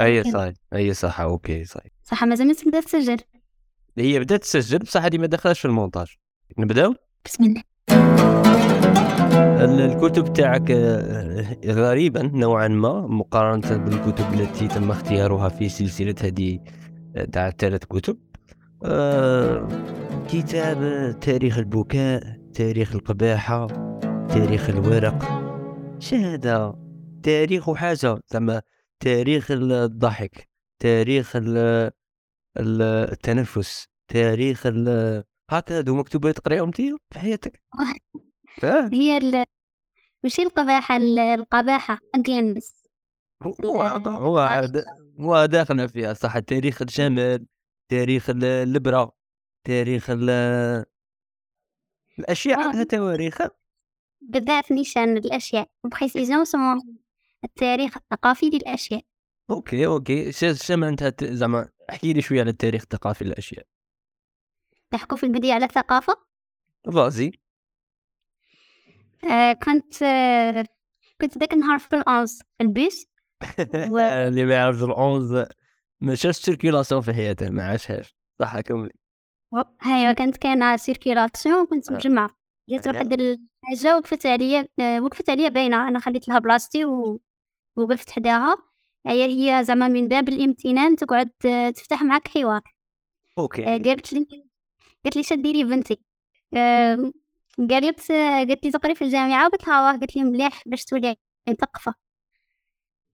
أي. صحيح أي صح أوكي صحيح. صح مازال ما تبدا تسجل. هي بدأت تسجل بصح هذه ما دخلش في المونتاج. نبدأو؟ بسم الله. ال- الكتب تاعك آه، غريبا نوعا ما مقارنة بالكتب التي تم اختيارها في سلسلة هذه آه، تاع ثلاث كتب. آه، كتاب تاريخ البكاء تاريخ القباحة تاريخ الورق. شهادة تاريخ حاجة زعما تاريخ ال- الضحك تاريخ ال- ال- التنفس تاريخ ال- هكا هادو مكتوبة تقريهم انت في حياتك؟ هي ال... ماشي القباحة؟ ال- القباحة أجينس هو هو عاد- هو داخلنا فيها صح تاريخ الجمال تاريخ ال- الإبرة تاريخ ال- الأشياء آه. عندها تواريخ بالذات نيشان الأشياء و précisons يسموه التاريخ الثقافي للأشياء. okay okay. ش ش معناتها زعما احكي لي شوية على التاريخ الثقافي للأشياء. نحكوا في البداية على الثقافة؟ vas-y. آه كنت آه كنت ذاك النهار في ال onze في البيس. و- اللي ما يعرفش ال onze ما شافش circulation في حياته ما عاشهاش. صح كملي هيا كانت كاينة circulation وكنت. مجمعة جات. واحد الحاجة وقفت عليا آه، وقفت عليا باينة أنا خليت لها بلاصتي و... وقفت حداها. هي هي زعما من باب الامتنان تقعد آه، تفتح معك حوار. آه، okay قالت لي قالت لي شديري بنتي. آه، قالت آه، قالت لي تقري في الجامعة قلت لها واه قالت لي مليح باش تولي مثقفة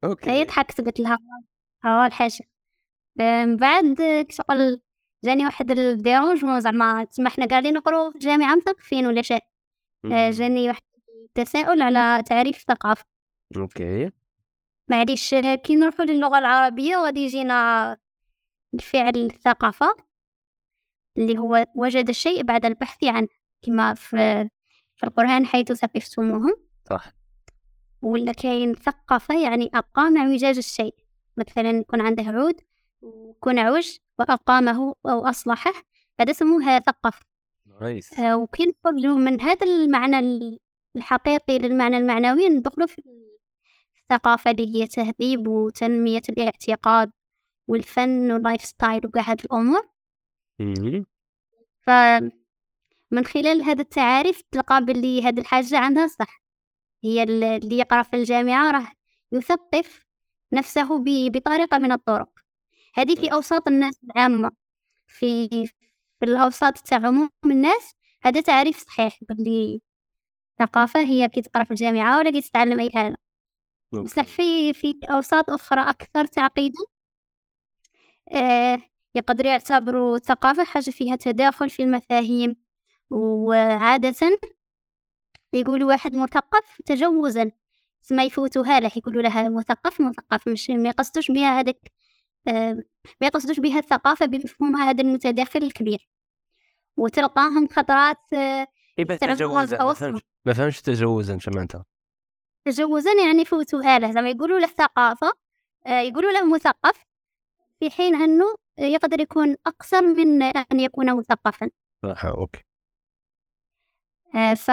هي okay ضحكت قلت لها ها آه، من بعد آه، كشغل جاني واحد ال dérangement زعما تسمى حنا قاعدين نقرو في الجامعة مثقفين ولا شيء. آه،. جاني واحد التساؤل على تعريف الثقافة. okay. معليش كي نروحو للغة العربية غادي يجينا الفعل الثقافة اللي هو وجد الشيء بعد البحث عنه كما في في القرآن حيث ثقفتموهم صح. ولا كاين ثقافة يعني أقام اعوجاج الشيء. مثلا يكون عنده عود ويكون عوج وأقامه أو أصلحه هذا سموها ثقف آه، وكي نخرجوا من هذا المعنى ال- الحقيقي للمعنى المعنوي ندخلوا في الثقافة اللي هي تهذيب وتنمية الاعتقاد والفن وال lifestyle وكاع هاد الأمور. فمن خلال هذا التعاريف تلقى باللي هاد الحاجة عندها صح. هي ال- اللي يقرأ في الجامعة راه يثقف نفسه بطريقة من الطرق. هذه في أوساط الناس العامة. في في الأوساط تاع عموم الناس هذا تعريف صحيح باللي الثقافة هي كي تقرأ في الجامعة ولا كي تتعلم أي حاجة. بصح. في في أوساط أخرى أكثر تعقيدا؟ آه يقدر يعتبروا الثقافة حاجة فيها تداخل في المفاهيم. وعادة يقولوا واحد مثقف تجوزا. ما يفوتوها له يقولوا لها مثقف مثقف. مش ما يقصدوش بها هذاك آه ما يقصدوش بها الثقافة بمفهومها هذا المتداخل الكبير. وتلقاهم خطرات آه تعرف تجوزا ما فهمش تجوزا شو معناتها؟ تجوزا يعني فوتوها له زعما يقولوا له ثقافة آه، يقولوا له مثقف في حين أنه يقدر يكون أقصر من أن يكون مثقفا. صح okay. آه، ف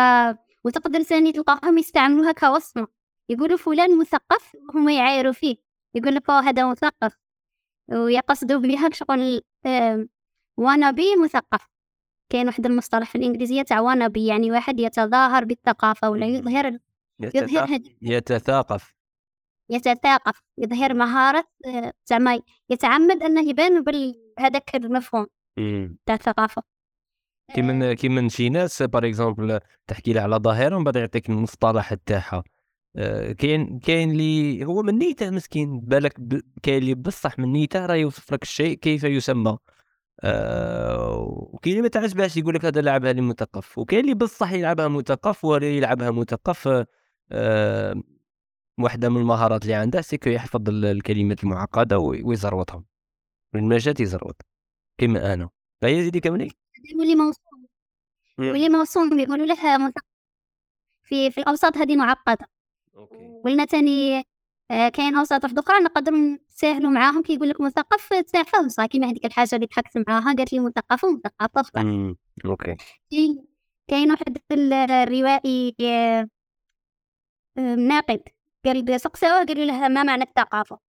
وتقدر ثاني تلقاهم يستعملوها كوصمة. يقولوا فلان مثقف وهم يعايروا فيه. يقول لك "أوه، هذا مثقف. ويقصدوا بها شغل wannabe مثقف. كاين واحد المصطلح في الإنجليزية تاع wannabe يعني واحد يتظاهر بالثقافة ولا يظهر يظهر يتثاقف يتثاقف. يتثاقف يظهر مهارة آه، زعما يتعمد أنه يبان بهذاك المفهوم. تاع الثقافة. كي من كي من شي ناس par exemple تحكي لها على ظاهرة ومن بعد يعطيك المصطلح تاعها. آه، كاين كاين اللي هو من نيته مسكين بالك ب... كاين اللي بصح من نيته راه يوصف لك الشيء كيف يسمى. آه وكاين اللي ما تعجبهاش يقول لك هذا لعبها لي مثقف وكاين اللي بصح يلعبها مثقف ولا يلعبها مثقف واحدة من المهارات اللي عنده سيكو يحفظ ال- الكلمات المعقدة وي- ويزروطهم من ما جات يزروط كيما أنا. فهي زيدي كملي واللي موصوم واللي موصوم يقولوا له مثقف في في الأوساط هذه معقدة. ولنا تاني آه، كاين أوساط واحدة أخرى نقدر نساهلوا معاهم كي يقول لك مثقف تعرفه صح كيما هذيك الحاجة اللي ضحكت معاها قالت لي صح. أمم، okay. كاين واحد ال- الروائي آه، ناقد. قال سقسوه قالوا له ما معنى الثقافة؟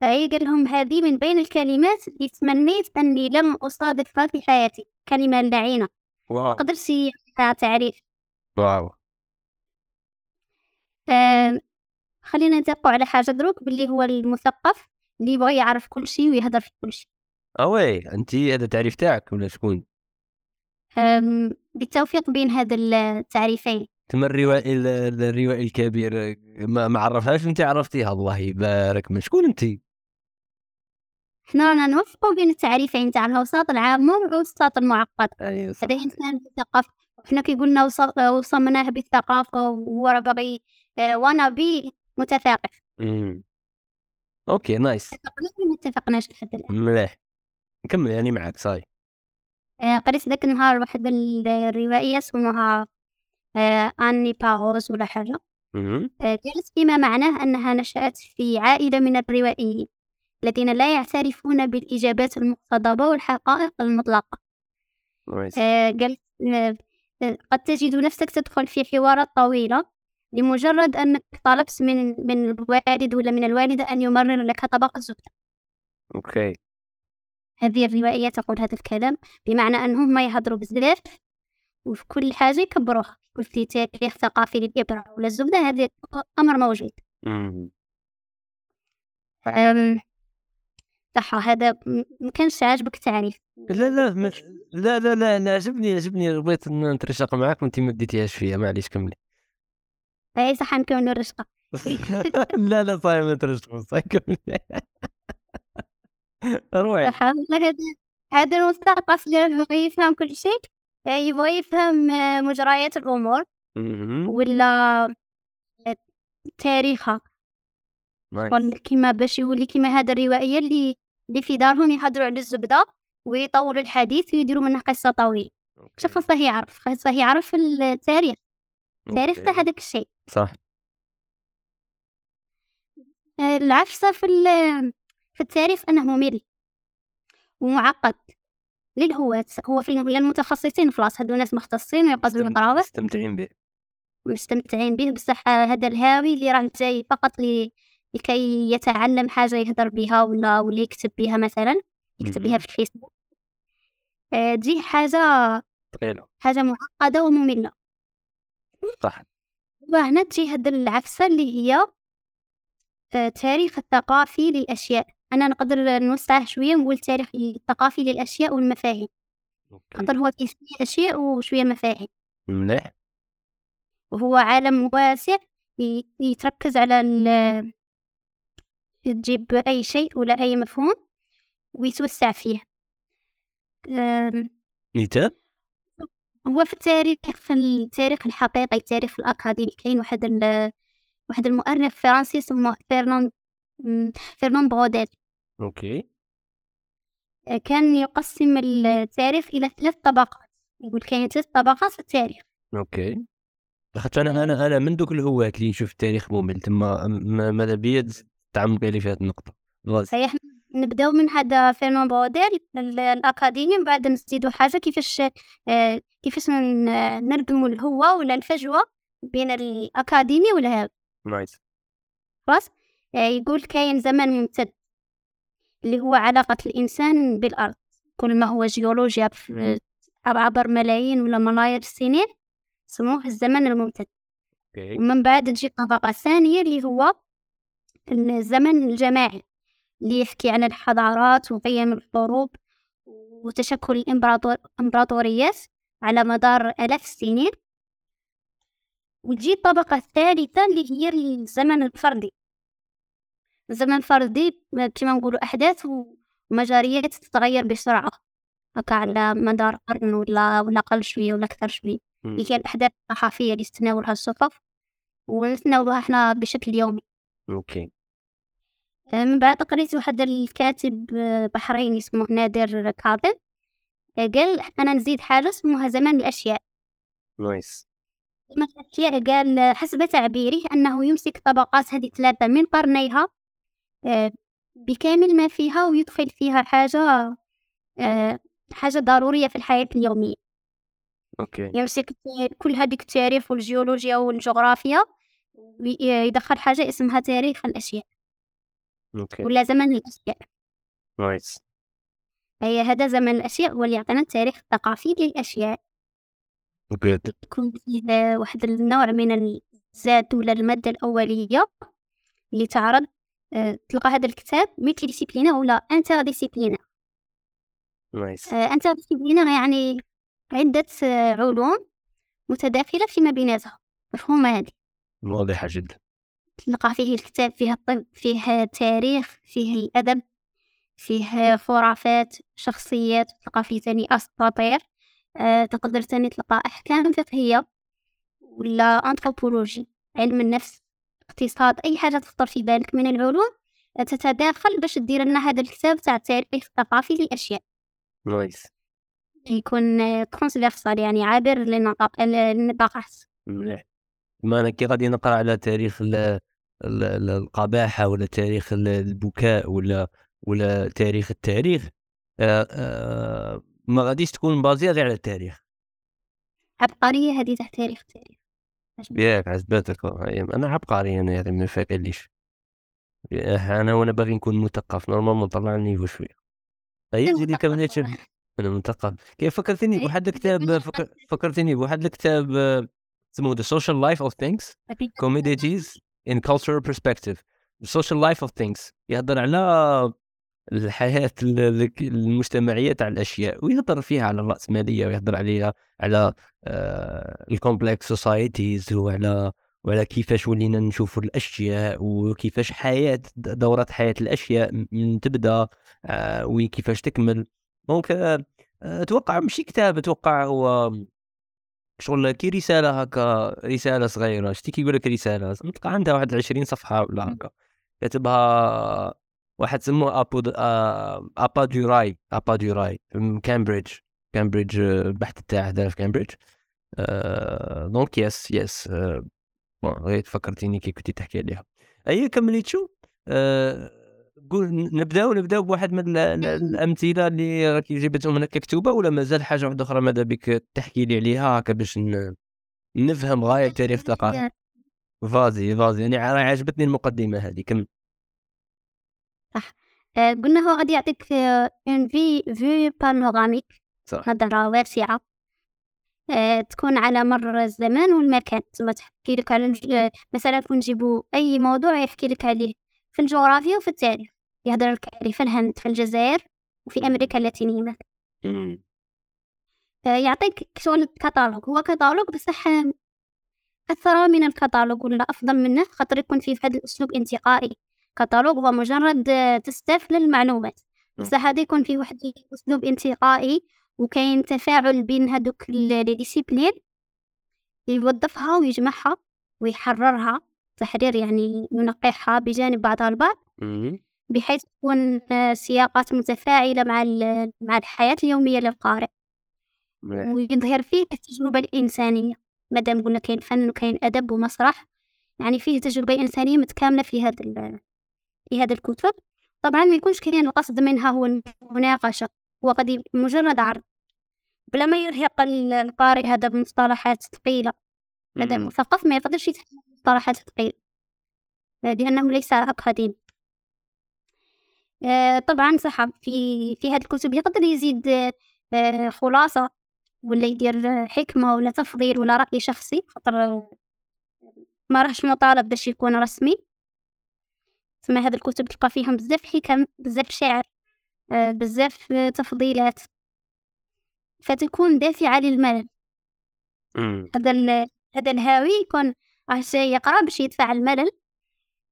فهي قال لهم هذه من بين الكلمات اللي تمنيت أني لم أصادفها في حياتي كلمة لعينة. واو. قدرت فيها تعريف. واو. آه، خلينا نتفقوا على حاجة دروك باللي هو المثقف اللي يبغى يعرف كل شيء ويهدر في كل شيء. أوي أنت هذا التعريف تاعك ولا شكون؟ بالتوفيق بين هاد التعريفين. تما الروائي ال- الروائي الكبير. ما, ما عرفهاش انت عرفتيها الله يبارك. من شكون انت حنا رانا نوفقوا بين التعريفين تاع والأوساط المعقدة أيوه صح. هذا إنسان مثقف وحنا كي قلنا وص- وصمناه راه باغي آه، وأنا بي متثقف مم. okay nice. اتفقنا ولا ما اتفقناش لحد الآن؟ مليح. نكمل يعني معك صاي. آه، قريت ذاك النهار واحد ال- الروائية اسمها آه، أني باغوز ولا حاجة. آه، قالت فيما معناه أنها نشأت في عائلة من الروائيين الذين لا يعترفون بالإجابات المقتضبة والحقائق المطلقة. آه، قالت آه، آه، قد تجد نفسك تدخل في حوارات طويلة لمجرد أنك طلبت من من الوالد ولا من الوالدة أن يمرر لك طبق الزبدة. أوكي. هذه الروائية تقول هذا الكلام بمعنى أنهم ما يهضروا بزاف وفي كل حاجة يكبروها. قلتي تاريخ ثقافي للإبرة ولا الزبدة هذا أمر موجود. صح هذا ما كانش عاجبك التعريف. لا لا ما- لا لا لا لا عجبني عجبني بغيت نترشق معاك وانت ما ديتيهاش فيا معليش كملي. أي صح نكون الرشقة لا لا صاي ما ترشق صاي كملي. روحي صح هذا هذا المثقف اللي يفهم كل شيء. يبغى يفهم آه، مجريات الأمور. ولا آه، تاريخها. كيما باش يولي كيما هذا الروائية اللي اللي في دارهم يهضروا على الزبدة ويطولوا الحديث ويديروا منها قصة طويلة. خاصه يعرف خاصه يعرف التاريخ. التاريخ تاع. هذاك الشيء. صح. آه، العفسة في في التاريخ أنه ممل ومعقد. للهواة. هو في للمتخصصين خلاص هادو ناس مختصين ويقدروا يقراوه مستمتعين به. مستمتعين به. بصح هذا الهاوي اللي راه جاي فقط ل... لكي يتعلم حاجة يهدر بها ولا ولا يكتب بها مثلا. يكتب. بها في الفيسبوك. آه، تجي حاجة ثقيلة. حاجة معقدة ومملة. صح. وهنا تجي هاد العفسة اللي هي آه، تاريخ الثقافي للأشياء. أنا نقدر نوسعه شوية ونقول تاريخ الثقافي للأشياء والمفاهيم. أوكي. خاطر هو فيه شوية أشياء وشوية مفاهيم. مليح. وهو عالم واسع يتركز على ال تجيب أي شيء ولا أي مفهوم ويتوسع فيه. مثال هو في التاريخ في التاريخ الحقيقي التاريخ الأكاديمي كاين واحد ال واحد المؤرخ فرنسي اسمه فيرنان م، فيرنان بروديل okay. آه، كان يقسم التاريخ إلى ثلاث طبقات يقول كاين ثلاث طبقات في التاريخ okay. لاخاطش أنا أنا أنا من دوك الهواة اللي نشوف التاريخ ممل تما ما- ماذا بيا تعمق لي في هذه النقطة. غاز. صحيح نبداو من هذا فيرنان بروديل ال- الأكاديمي من بعد نزيدو حاجة كيفاش آه، كيفاش ن- نردمو الهوة ولا الفجوة بين الأكاديمي والهاوي nice خلاص يقول كاين زمن ممتد اللي هو علاقة الإنسان بالأرض. كل ما هو جيولوجيا عبر ملايين ولا ملايير السنين سموه الزمن الممتد. أوكي. ومن بعد تجي طبقة ثانية اللي هو الزمن الجماعي اللي يحكي عن الحضارات وقيم الحروب وتشكل الإمبراطور- الإمبراطوريات على مدار آلاف السنين. وتجي الطبقة الثالثة اللي هي الزمن الفردي. الزمن الفردي كما نقولوا أحداث ومجاريات تتغير بسرعة. هكا على مدار قرن ولا ولا أقل شوية ولا أكثر شوية. اللي هي الأحداث الصحفية اللي تتناولها الصحف ونتناولها إحنا بشكل يومي. okay. آه، من بعد قريت واحد الكاتب آه، بحريني اسمه نادر كاظم. آه، قال أنا نزيد حاجة اسمها زمن الأشياء nice. زمن الأشياء قال حسب تعبيره أنه يمسك طبقات هذه الثلاثة من قرنيها بكامل ما فيها ويدخل فيها حاجة آه، حاجة ضرورية في الحياة اليومية. okay. يمسك الت- كل هذيك التاريخ والجيولوجيا والجغرافيا ويدخل حاجة اسمها تاريخ الأشياء. okay. ولا زمن الأشياء. nice. هي هذا زمن الأشياء هو اللي يعطينا التاريخ الثقافي للأشياء. good يكون فيه واحد النوع من الزاد ولا المادة الأولية اللي تعرض آه، تلقى هذا الكتاب multidisciplinaire ولا interdisciplinaire nice interdisciplinaire يعني عدة آه، علوم متداخلة فيما بيناتها. مفهومة هذه واضحة جدا. تلقى فيه الكتاب فيه الطب فيه التاريخ فيه الأدب فيه خرافات شخصيات تلقى فيه تاني أساطير. أه تقدر تاني تلقى أحكام فقهية ولا أنثروبولوجي علم النفس. اقتصاد أي حاجة تخطر في بالك من العلوم تتداخل باش دير لنا هذا الكتاب تاع التاريخ الثقافي للأشياء. nice يكون transversal يعني عابر للنطاق- للنطاقات. مليح. ما أنا كي غادي نقرأ على تاريخ ال- ال- ال- القباحة ولا تاريخ ال- البكاء ولا ولا تاريخ التاريخ آه، آه، ما غاديش تكون basée غير على التاريخ. عبقرية هذه تاع تاريخ التاريخ. ياك أي- أنا عبقري أنا يعني ما فايقليش أنا وأنا باغي نكون مثقف normalement طلع ال niveau شوية. هيا جيلي كمان أنا مثقف. كيف؟ فكرتني بواحد الكتاب فكر... فكرتني بواحد الكتاب اسمه The Social Life of Things Commodities in Cultural Perspective. The Social Life of Things. يهضر على الحياة ال- ال- المجتمعية تاع الأشياء ويهضر فيها على الرأسمالية ويهضر عليها على ال complex societies وعلى وعلى كيفاش ولينا نشوفوا الأشياء وكيفاش حياة دورة حياة الأشياء م- من تبدأ آه، وكيفاش تكمل. donc آه، أتوقع ماشي كتاب أتوقع هو شغل كي رسالة هكا رسالة صغيرة. شتي كيقول لك رسالة؟ نلقى عندها واحد 20 صفحة ولا هكا. كاتبها واحد سموه أبو آه، أبا دوراي أبا دوراي من كامبريدج. كامبريدج آه، البحث تاعه دار في كامبريدج. donc yes yes bon غير فكرتيني كي كنتي تحكي عليها. أي كملي تشو آه، قول نبداو نبداو بواحد من ال- ال- الأمثلة اللي راكي جبتهم هنا ككتوبه ولا مازال حاجة واحدة أخرى ماذا بك تحكي لي عليها؟ هكا باش نفهم غاية تاريخ الثقافة. vas-y vas-y. يعني عجبتني المقدمة هذه. كم آه، قلنا هو غادي يعطيك une vue vue panoramique صح. نظرة واسعة. آه، تكون على مر الزمان والمكان. تما تحكي لك على الج- مثلا كون نجيبو أي موضوع يحكي لك عليه. في الجغرافيا وفي التاريخ. يهضر لك عليه في الهند في الجزائر وفي أمريكا اللاتينية مثلا. آه، يعطيك شغل كتالوج هو كتالوج بصح أكثر من الكتالوج ولا أفضل منه؟ خاطر يكون فيه واحد الأسلوب انتقائي. كتالوج هو مجرد تستف للمعلومات مم. بصح هذا يكون فيه واحد الأسلوب انتقائي وكاين تفاعل بين هادوك les disciplines يوظفها ويجمعها ويحررها تحرير يعني ينقحها بجانب بعضها البعض. بحيث تكون سياقات متفاعلة مع مع الحياة اليومية للقارئ. ويظهر فيه التجربة الإنسانية مادام قلنا كاين فن وكاين أدب ومسرح يعني فيه تجربة إنسانية متكاملة في هذا في هذا الكتب. طبعا ما يكونش كاين القصد منها هو المناقشة هو قد مجرد عرض. بلا ما يرهق ال- القارئ هذا بمصطلحات ثقيلة. مم. مثقف ما يقدرش يتحمل مصطلحات ثقيلة. لأنه ليس أكاديمي آه، طبعا صح في في هذه الكتب يقدر يزيد آه، خلاصة ولا يدير آه، حكمة ولا تفضيل ولا رأي شخصي خاطر آه، ما راهش مطالب باش يكون رسمي. تسمى هذه الكتب تلقى فيهم بزاف حكم بزاف شعر آه، بزاف آه، تفضيلات. فتكون دافعة للملل. هذا هذا الهاوي يكون راه جاي يقرأ باش يدفع الملل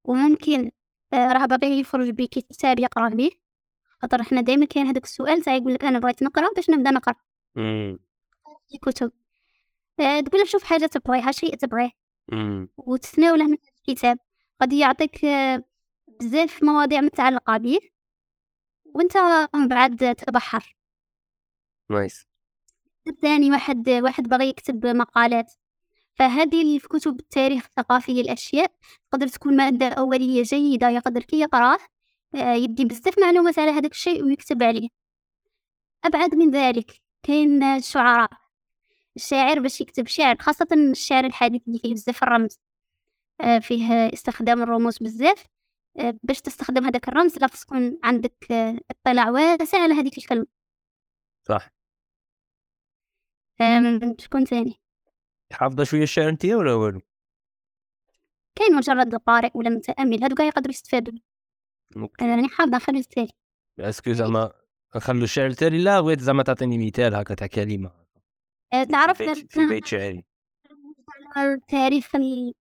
وممكن آه، راه باغي يخرج بكتاب يقرأ به. خاطر حنا دائما كاين هذاك السؤال تاع يقول لك أنا بغيت نقرأ باش نبدأ نقرأ. مم. في كتب. آه، تقول له شوف حاجة تبغيها شيء تبغيه. وتتناوله من الكتاب. قد يعطيك بزاف مواضيع متعلقة به وأنت من بعد تبحر. نايس. الثاني واحد واحد بغى يكتب مقالات. فهذه في كتب التاريخ الثقافي للأشياء تقدر تكون مادة أولية جيدة يقدر كي يقراه آه، يدي بزاف معلومات على هذاك الشيء ويكتب عليه. أبعد من ذلك كاين الشعراء الشاعر باش يكتب شعر خاصة الشعر الحديث اللي فيه بزاف الرمز آه، فيه استخدام الرموز بزاف. باش تستخدم هذاك الرمز خاص تكون عندك آه، اطلاع واسع على هذيك الكلمة. صح. شكون ثاني؟ حافظه شوية الشعر أنت ولا والو؟ كاين مجرد قارئ ولا متأمل هادو كاع يقدروا يستفادوا. أنا راني حافظة نخلي التالي. اسكو زعما نخلو الشعر التالي؟ لا بغيت زعما تعطيني مثال هكا تاع كلمة. آه، تعرف في بيت, شعري. تاريخ ال...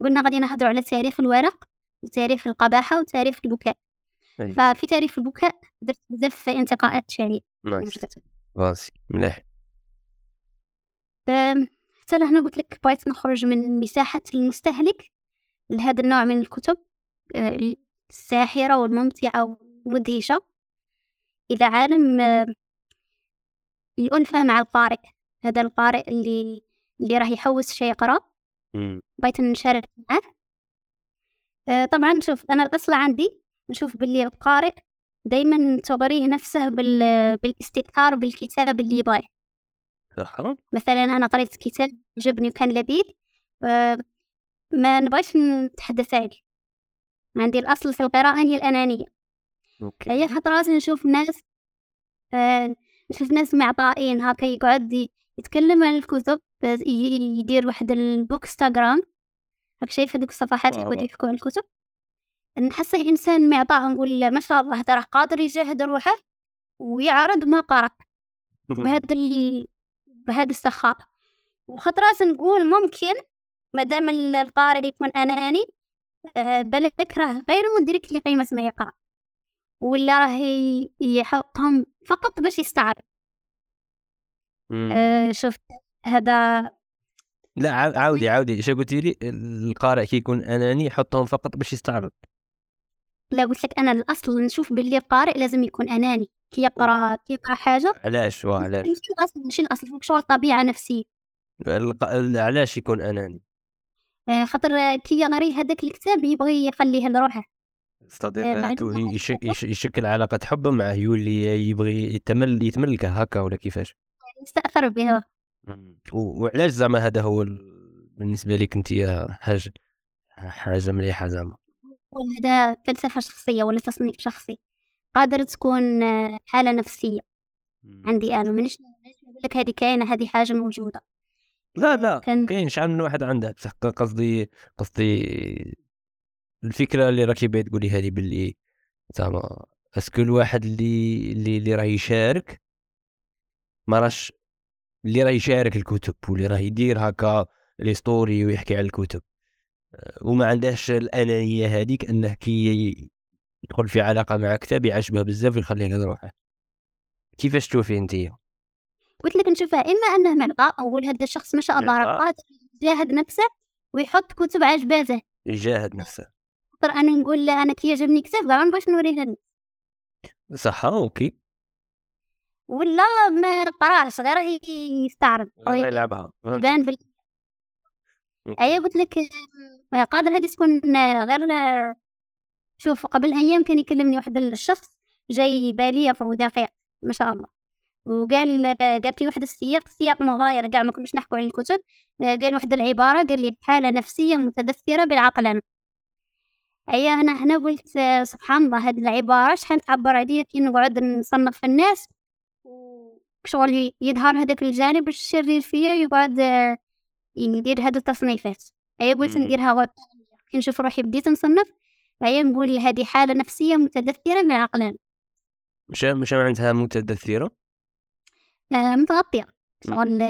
قلنا غادي نهضروا على تاريخ الورق. وتاريخ القباحة وتاريخ البكاء. أي. ففي تاريخ البكاء درت بزاف انتقاءات شعرية. نايس راسي مليح. حتى لهنا قلت لك بغيت نخرج من مساحة المستهلك لهذا النوع من الكتب آه، الساحرة والممتعة والمدهشة إلى عالم الألفة مع القارئ. هذا القارئ اللي اللي راح يحوس شي يقرأ. مم. بغيت نشارك معاه. طبعا شوف أنا الأصل عندي نشوف باللي القارئ دايما تغريه نفسه بال... بالاستئثار بالكتاب اللي يبغيه صح مثلا أنا قريت كتاب عجبني وكان لذيذ آه، ما نبغيش نتحدث عليه. عندي الأصل في القراءة هي الأنانية. أوكي. هي خطرات نشوف ناس آه، نشوف ناس معطائين هكا يقعد يتكلم عن الكتب آه، يدير واحد البوكستغرام راك شايف هذوك الصفحات اللي. يقعدوا يحكوا عن الكتب؟ نحسه إنسان معطاء نقول ما شاء الله هذا راه قادر يجاهد روحه ويعرض ما قرأ بهذا ال... بهذا السخاء. وخطرات نقول ممكن مادام ال- القارئ يكون أناني آه، بالك راه غير مدرك لقيمة ما يقرأ ولا راه يحطهم فقط باش يستعرض. آه، شفت هذا لا عا- عاودي عاودي. إيش قلتي لي؟ القارئ كي يكون أناني يحطهم فقط باش يستعرض. لا قلت لك أنا الأصل نشوف باللي القارئ لازم يكون أناني. كي يقرأ كي يقرأ حاجة علاش؟ وعلاش ماشي الأصل ماشي الأصل فوق شغل طبيعة نفسية الق- علاش يكون أناني؟ آه، خاطر كي يقري هذاك الكتاب يبغي يخليه لروحه. يش- يشكل علاقة حب معه يولي يبغي يتمل يتملكه هكا ولا كيفاش؟ يستأثر به و- وعلاش زعما هذا هو ال- بالنسبة لك انت حاجة حاجة مليحة زعما؟ وهذا فلسفة شخصية ولا تصنيف شخصي. قادر تكون حالة نفسية. عندي أنا. مانيش نقول لك هذه كاينة هذه حاجة موجودة. لا لا. كان كاين شحال من واحد عنده بصح قصدي قصدي الفكرة اللي راكي باغي تقولي هذه باللي زعما est-ce que الواحد اللي اللي اللي راه يشارك ما راش اللي راه يشارك الكتب واللي راه يدير هكا les stories ويحكي على الكتب. وما عندهاش الأنانية هذيك أنه كي يدخل في علاقة مع كتاب يعجبه بزاف ويخليه لروحه كيفاش تشوفي أنت؟ قلت لك نشوفها إما أنه معطاء أقول هذا الشخص ما شاء الله راه. قادر يجاهد نفسه ويحط كتب عجباته يجاهد نفسه. خاطر أنا نقول أنا كي يعجبني كتاب ما نبغيش نوريه للناس. صح okay. ولا ما نقراش غير ي- يستعرض يلعبها. بال okay. أيوة قلت لك قادر هذه تكون غير آه، شوف قبل أيام كان يكلمني واحد الشخص جاي بالية فهو دقيق ما شاء الله. وقال آه، قالت لي واحد السياق سياق مغاير كاع ما كناش نحكوا على الكتب آه، قال واحد العبارة قال لي حالة نفسية متدثرة بالعقلان أيا أنا هنا قلت سبحان الله هذه العبارة شحال تعبر عليا كي نقعد نصنف في الناس شغل يظهر هذاك الجانب الشرير فيا يقعد آه، يدير هاد التصنيفات. أيا قلت. نديرها كي نشوف روحي بديت نصنف أيا نقول هذه حالة نفسية متدثرة بالعقلان مش مش عندها متدثرة؟ آه، متغطية. شغل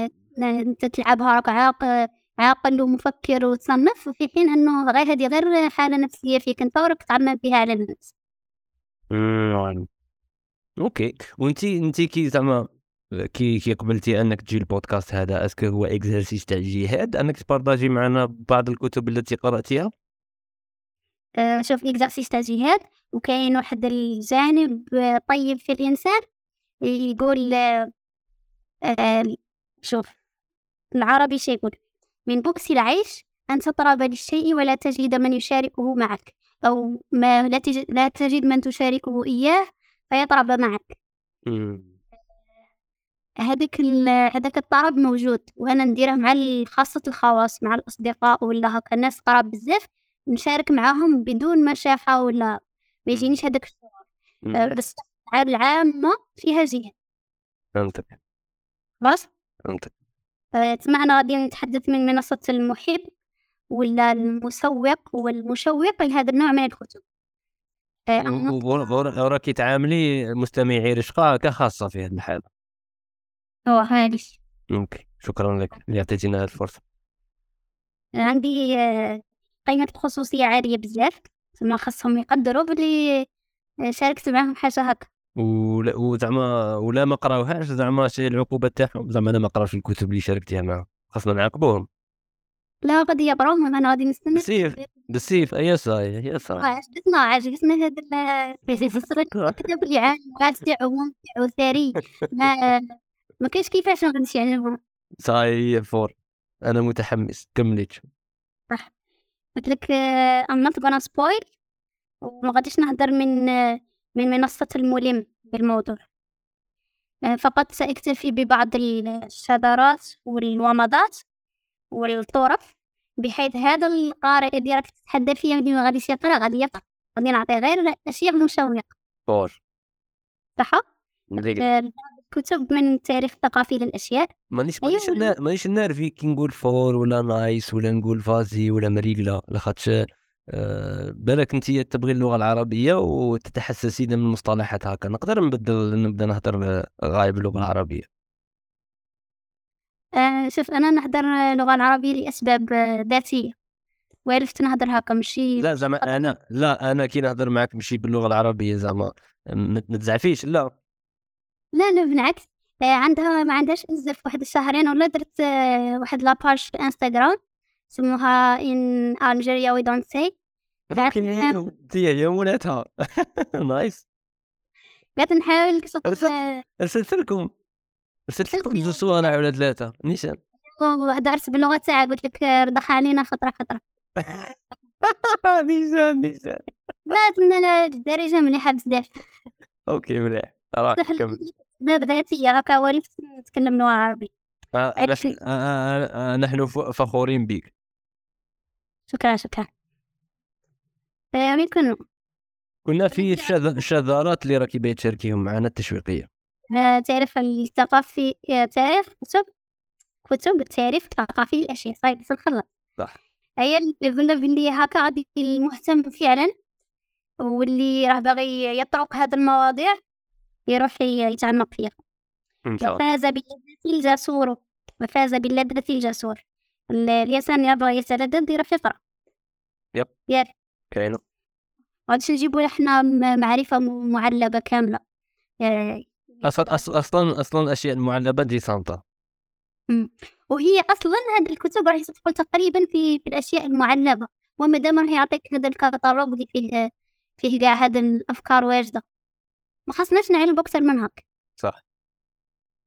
أنت تلعبها راك عاق عاقل ومفكر وتصنف في حين أنه غير هذه غير حالة نفسية فيك أنت وراك تعمم فيها على الناس. okay. وانت انت كي زعما كي كي قبلتي أنك تجي البودكاست هذا est-ce que هو exercice تاع الجهاد أنك تبارطاجي معنا بعض الكتب التي قرأتيها؟ آه، شوف إكزرسيس تاع جهاد وكاين واحد الجانب آه، طيب في الإنسان يقول آه، آه، شوف العربي شي يقول من بؤس العيش أن تطرب للشيء ولا تجد من يشاركه معك أو ما لا تجد, لا تجد من تشاركه إياه فيطرب معك. مم. هذاك هذاك الطرب موجود وأنا نديره مع خاصة الخواص مع الأصدقاء ولا هكا الناس قراب بزاف نشارك معاهم بدون مشاحة ولا ما يجينيش هذاك الشعور. آه، بس العامة فيها جهة فهمتك. خلاص؟ فهمتك. آه، تسمع أنا غادي نتحدث من منصة المحب ولا المسوق والمشوق لهذا النوع من الكتب آه، وراكي تعاملي مستمعي رشقة كخاصة في هذه الحالة. هو هذه أوكي شكرا لك. اللي اعطيتينا هذه الفرصة عندي آه، قيمة الخصوصية عالية بزاف تما خاصهم يقدروا بلي آه، شاركت معاهم حاجة هكا. ولا وزعما ولا ما قراوهاش زعما شي العقوبة تاعهم. زعما أنا ما قراش الكتب اللي شاركتيها معاهم. خاصنا نعاقبوهم. لا غادي يقراوهم. أنا غادي نستنى. بالسيف بالسيف اي صاي يا صاي عجبتنا عجبتنا هذا الكتاب اللي عام واسع وممتع وثري ما ما كاينش كيفاش ما غاديش يعجبهم صاي فور. أنا متحمس. كمليت. قلت لك I'm not gonna spoil. وما غاديش نهضر من آه، من منصة الملم بالموضوع. آه، فقط سأكتفي ببعض الشذرات والومضات والطرف بحيث هذا القارئ اللي راك تتحدى فيه اللي ما غاديش يقرأ غادي يقرأ. غادي نعطيه غير الأشياء المشوقة fort. صح؟ الكتب من التاريخ الثقافي للأشياء. مانيش أيوة. مانيش نا- مانيش نارفي كي نقول fort ولا nice ولا نقول vas-y ولا مريقلة لاخاطش آه، بالك انت تبغي اللغة العربية وتتحسسين من المصطلحات هكا. نقدر نبدل نبدأ نهضر غايب اللغة العربية. آه، شوف أنا نهدر اللغة العربية لأسباب آه، ذاتية. وعرفت نهدر هكا ماشي لا زعما أنا لا أنا كي نهضر معك ماشي باللغة العربية زعما ما ما تزعفيش لا. لا لا بالعكس. آه، عندها ما عندهاش بزاف واحد الشهرين ولا درت آه، واحد la page في انستغرام سموها in Algeria we don't say. بعد هي مولاتها nice قعدت نحاول أرسل- ارسلت لكم ارسلت لكم جوج صوالح ولا ثلاثة نيشان. درت باللغة تاعها قلت لك آه، رضخ علينا خطرة خطرة. نيشان نيشان. بات من الدارجة مليحة بزاف. okay مليح. راك كمل أسباب ذاتية هكا وليت نتكلم لغة عربية آه،. نحن آه، آه، آه، فخورين بك شكرا شكرا. آه، وين كنا؟ كنا في الشذ- الشذارات اللي راكي باغي تشاركيهم معنا التشويقية. آه، تعرف الثقافي آه، تعرف كتب؟ كتب التعريف الثقافي للأشياء صايب في الخلاط. صح. هي اللي قلنا باللي هكا غادي المهتم فعلا واللي راه باغي يطرق هاد المواضيع. يروح يتعمق فيها شاء الله وفاز باللذة الجسور. وفاز باللذة الجسور. ال- الإنسان يبغى يتلذذ يروح يقرأ يب. يب. كاينة. غاديش نجيبو إحنا معرفة معلبة كاملة. آه، أصلا أصلا أصلا الأشياء المعلبة ديما سامطة وهي أصلا هذه الكتب راح تدخل تقريبا في, في الأشياء المعلبة. وما دام راح يعطيك هذا الكتالوج اللي فيه فيه كاع هذا الأفكار واجدة. ما خصناش نعلم أكثر من هاك. صح.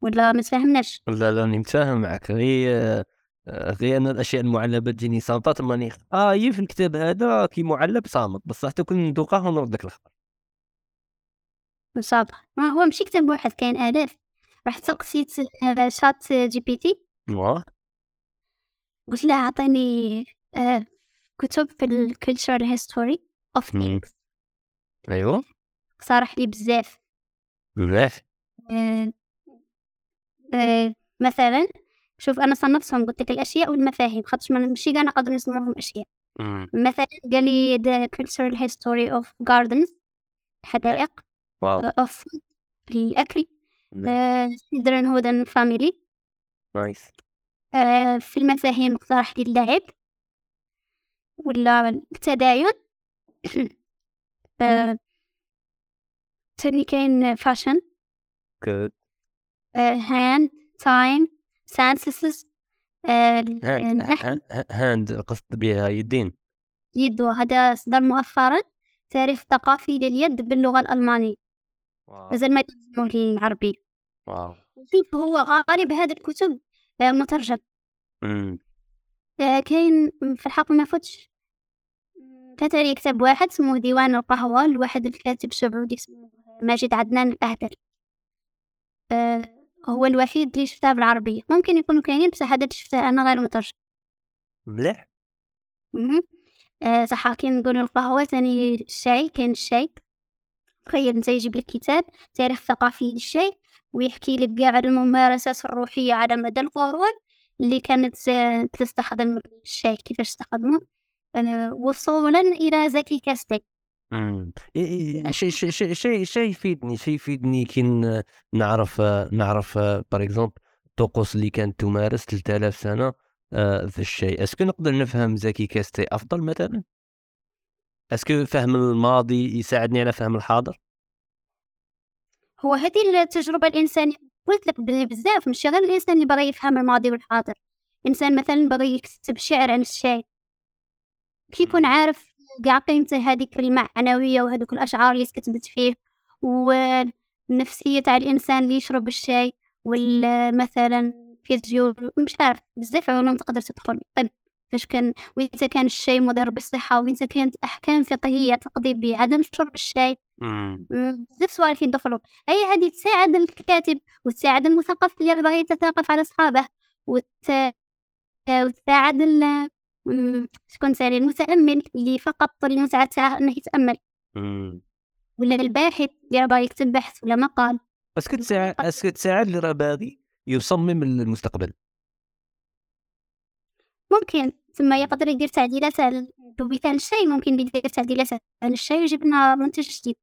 ولا ما تفهمناش لا لا راني متفاهم معك. غير آه، غير أنا الأشياء المعلبة تجيني سامطة ماني آه في الكتاب هذا كي معلب سامط. بصح حتى كون ندوقه ونرد لك الخبر. صافي ما هو ماشي كتاب واحد كاين آلاف. رحت سقسيت ChatGPT. واه. قلت له أعطيني آه، كتب في ال cultural history ouf أيوه. صارح لي بزاف. مليح آه، آه، مثلا شوف أنا صنفتهم قلت لك الأشياء والمفاهيم خاطرش ما ماشي كاع نقدر نسمعهم أشياء. مم. مثلا قال لي the cultural history of gardens حدائق wow. of food الأكل مليح. آه، childhood and family. nice. آه، في المفاهيم اقترح لي اللعب ولا التداين. تاني كاين fashion؟ Senses hand النحل hand- hand قصد بها يدين. يد هذا صدر مؤخرا تاريخ ثقافي لليد باللغة الألمانية. مازال ما يترجموه للعربية wow. شوف هو غالب هذه الكتب آه، مترجم. آه، كاين في الحق ما فوتش. عليه كتاب واحد اسمه ديوان القهوة لواحد الكاتب سعودي اسمه ماجد عدنان الأهدل آه، هو الوحيد اللي شفتها بالعربية. ممكن يكونوا كاينين بصح هذا اللي شفتها أنا غير مترجم. مليح. آه صح كي نقولوا القهوة ثاني الشاي كاين الشاي. تخيل أنت يجيب لك كتاب تاريخ ثقافي للشاي ويحكي لك قاع الممارسات الروحية على مدى القرون اللي كانت آه، تستخدم الشاي كيفاش استخدموه. وصولا إلى زكي كاستي شيء شيء شيء شيء يفيدني شيء يفيدني كي نعرف نعرف par exemple الطقوس اللي كانت تمارس 3000 سنة آه، في الشيء. est-ce que نقدر نفهم زكي كاستي أفضل مثلا؟ est-ce que فهم الماضي يساعدني على فهم الحاضر؟ هو هذه التجربة الإنسانية قلت لك بلي بزاف مش غير الإنسان اللي بغى يفهم الماضي والحاضر. إنسان مثلا بغى يكتب شعر عن الشاي كي يكون عارف قاع قيمته هذيك المعنوية وهذوك الأشعار اللي كتبت فيه والنفسية تاع الإنسان اللي يشرب الشاي ولا مثلا فيزيو مش عارف بزاف علوم تقدر تدخل. طب فاش كان وإذا كان الشاي مضر بالصحة وإذا كانت أحكام فقهية تقضي بعدم شرب الشاي بزاف سؤال يدخلوا. أي هذه تساعد الكاتب وتساعد المثقف اللي يبغى يتثقف على أصحابه وت... وتساعد ال شكون ثاني المتأمل اللي فقط المتعة تاعه أنه يتأمل. ولا الباحث اللي يبغى يكتب بحث ولا مقال. est-ce que تساعد est-ce que تساعد اللي راه باغي يصمم المستقبل. ممكن ثم يقدر يدير تعديلات على بمثال الشاي ممكن يدير تعديلات على الشاي ويجيب لنا منتج جديد.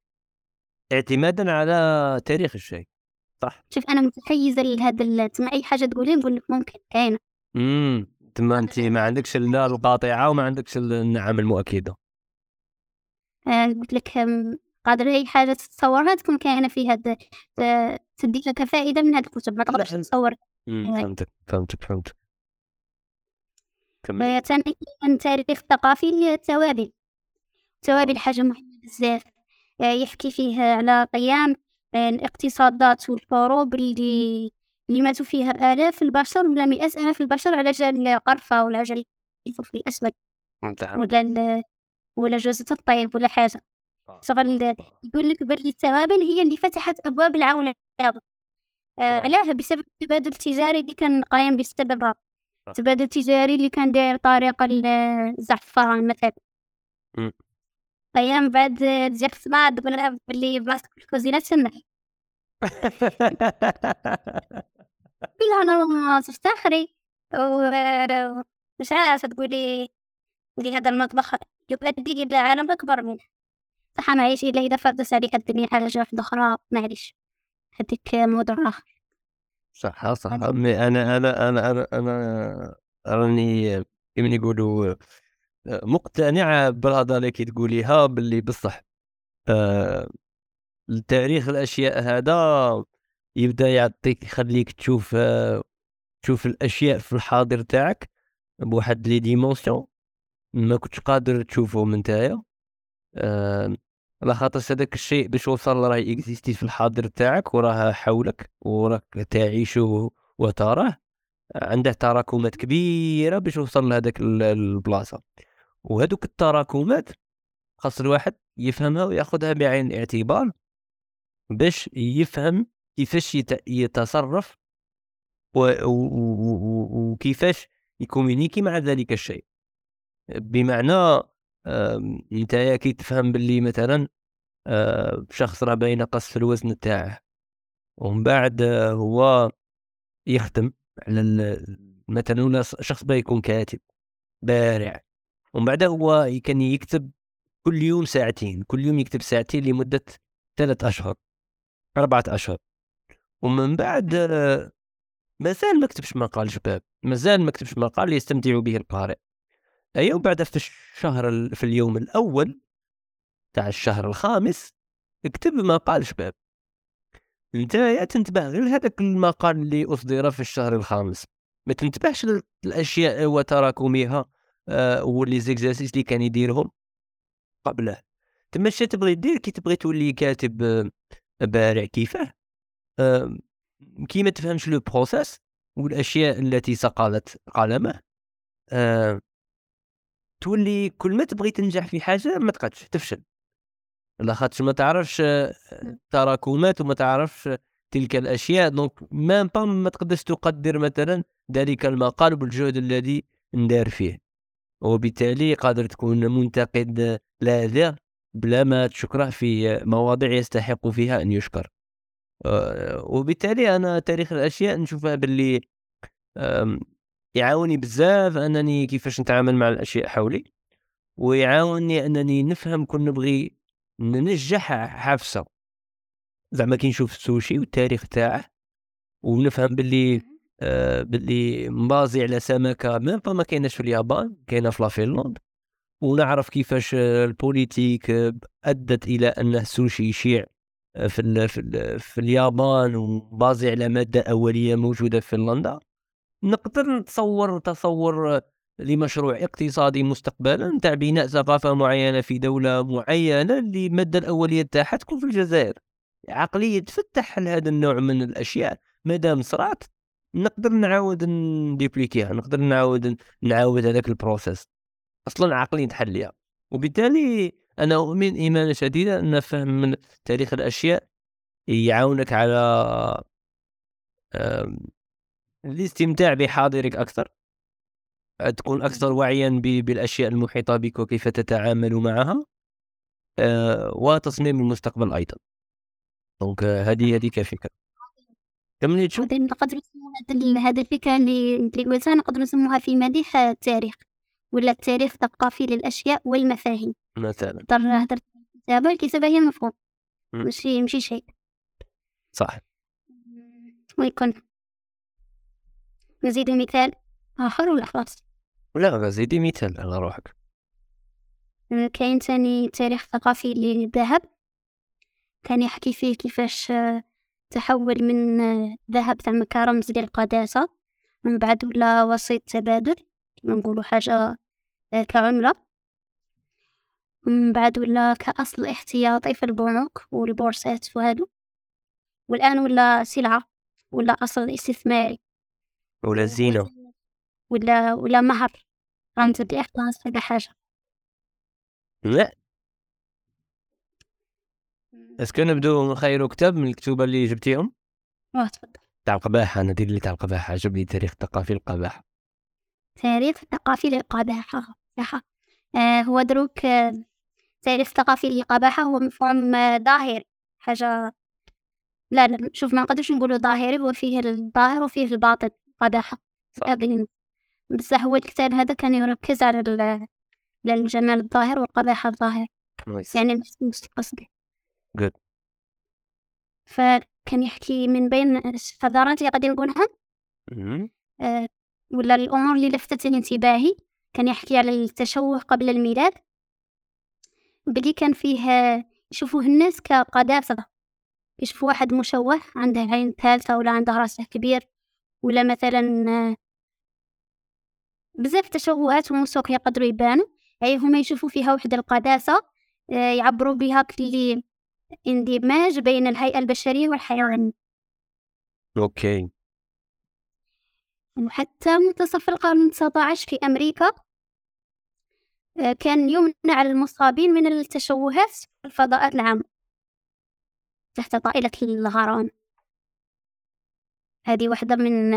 اعتمادا على تاريخ الشاي صح. شوف أنا متحيزة لهذا تسمع أي حاجة تقولي نقول لك ممكن. كاينة. امم تما انت ما عندكش لا القاطعة وما عندكش النعم المؤكدة. آه قلت لك قادر أي حاجة تتصورها؟ تكون كاينة في هذا تدي لك فائده من هذه الكتب ما تقدرش تتصور. فهمتك فهمتك فهمتك كمل. ثاني التاريخ الثقافي هي التوابل التوابل حاجة مهمة بزاف. آه، يحكي فيه على قيام آه، الاقتصادات والحروب اللي اللي ماتوا فيها آلاف البشر ولا مئات آلاف البشر على جال قرفة ولا جال الفلفل الأسود. ولا ولا جوزة الطيب ولا حاجة. شغل يقول لك بلي التوابل هي اللي فتحت أبواب العولمة آه علاه بسبب التبادل التجاري اللي كان قايم بسببها. التبادل التجاري اللي كان داير طريقة الزعفران مثلا. أيام بعد جات سمعة تقول لها بلي بلاصتك في الكوزينة تسمح. قلها أنا تفتخري مش عارفة تقولي تقولي هذا المطبخ يؤدي إلى عالم أكبر منه. صح معيش إلا إذا فردت عليك الدنيا حاجة واحدة أخرى معليش. هديك موضوع آخر. صح صح. أنا أنا أنا أنا أنا راني كيما يقولوا مقتنع بالهضره اللي كي تقوليها باللي بصح آه التاريخ الأشياء هذا يبدأ يعطيك يخليك تشوف تشوف الأشياء في الحاضر تاعك بواحد les dimensions ما كنتش قادر تشوفه من تايا آه على خاطر هذاك الشيء باش وصل راه existé في الحاضر تاعك وراه حولك وراك تعيشه وتراه. عنده تراكمات كبيرة باش يوصل لهذاك البلاصة. وهذوك التراكمات خاص الواحد يفهمها وياخذها بعين الاعتبار باش يفهم كيفاش يتصرف وكيفاش يكومينيكي مع ذلك الشيء. بمعنى أنت كي تفهم باللي مثلا شخص راه باين قص في الوزن تاعه ومن بعد هو يخدم على مثلا شخص بغى يكون كاتب بارع ومن بعد هو كان يكتب كل يوم ساعتين كل يوم يكتب ساعتين لمدة ثلاث أشهر أربعة أشهر. ومن بعد مازال ما كتبش مقال شباب مازال ما كتبش مقال يستمتع به القارئ. أي وبعد في الشهر في اليوم الأول تاع الشهر الخامس اكتب مقال شباب. انت تنتبه غير لهذاك المقال اللي اصدر في الشهر الخامس. ما تنتبهش للأشياء وتراكمها آه و les exercices اللي كان يديرهم قبله. تما اش تبغي دير كي تبغي تولي كاتب آه، بارع كيفاه. كي ما تفهمش le processus والأشياء التي صقلت قلمه آه تولي كل ما تبغي تنجح في حاجة ما تقدش تفشل. لاخاطش ما تعرفش تراكمات وما تعرفش تلك الأشياء donc bah ما تقدرش تقدر مثلا ذلك المقال بالجهد الذي ندار فيه. وبالتالي قادر تكون منتقد لاذع بلا ما تشكره في مواضيع يستحق فيها أن يشكر. آه، وبالتالي أنا تاريخ الأشياء نشوفها باللي يعاوني بزاف أنني كيفاش نتعامل مع الأشياء حولي ويعاوني أنني نفهم كون نبغي ننجح فحاجة. زعما كي نشوف السوشي والتاريخ تاعه ونفهم باللي آه باللي م basé على سمكة ما ما كايناش في اليابان كاينة في la Finlande ونعرف كيفاش ال politique أدت إلى أن السوشي يشيع. في ال في, ال في اليابان و basé على مادة أولية موجودة في فنلندا. نقدر نتصور تصور لمشروع اقتصادي مستقبلا نتاع بناء ثقافه معينة في دولة معينة اللي الماده الأولية تاعها تكون في الجزائر. عقلية تفتح لهذا النوع من الأشياء. مادام صرات نقدر نعاود نديبليكيها نقدر نعاود نعاود هذاك البروسيس. أصلا عقلي تحليها. وبالتالي أنا أؤمن إيمانا شديدا أن فهم من تاريخ الأشياء يعاونك على الاستمتاع بحاضرك أكثر. تكون أكثر وعيا بالأشياء المحيطة بك وكيف تتعامل معها آه، وتصميم المستقبل أيضا. دونك هذه هذه كفكرة. كملي تشوف نقدر هذه الفكرة اللي قلتها نقدر نسموها في مديح التاريخ. ولا التاريخ الثقافي للأشياء والمفاهيم. مثلا. نقدر نهضر الكتابة الكتابة هي مفهوم ماشي ماشي شيء. صح ويكون نزيد مثال آخر ولا خلاص؟ لا زيدي مثال على روحك. كاين تاني تاريخ ثقافي للذهب كان يحكي فيه كيفاش تحول من ذهب زعما كرمز للقداسة. من بعد ولا وسيط تبادل. نقولوا حاجة كعملة. من بعد ولا كأصل احتياطي في البنوك والبورصات وهادو. والآن ولا سلعة ولا أصل استثماري. ولا زينة. ولا ولا مهر. رمز الإخلاص ولا حاجة. لا. اسكو نبدو نخيرو كتاب من الكتب اللي جبتيهم؟ واه تفضل. تاع القباحة أنا دير لي تاع القباحة عجبني تاريخ ثقافي القباحة تاريخ ثقافي للقباحة صح آه هو دروك آه تاريخ ثقافي للقباحة هو مفهوم آه ظاهري حاجة لا لا شوف ما نقدرش نقولو ظاهري هو فيه الظاهر وفيه الباطن قباحة. بصح هو الكتاب هذا كان يركز على الجمال الظاهر والقباحة الظاهر. يعني نفس قصدي good. فكان يحكي من بين الحضارات اللي قد نقولها. ولا الأمور اللي لفتت انتباهي كان يحكي على التشوه قبل الميلاد؟ بلي كان فيه يشوفوه الناس كقداسة يشوفوا واحد مشوه عنده عين ثالثة ولا عنده راسه كبير ولا مثلا بزاف تشوهات ومسوق يقدروا يبانوا. أي هما يشوفوا فيها وحدة القداسة يعبروا بها كلي اندماج بين الهيئة البشرية والحيوان. أوكي. وحتى منتصف القرن التسعة عشر في أمريكا آه، كان يمنع المصابين من التشوهات في الفضاءات العامة تحت طائلة الغرام. هذه واحدة من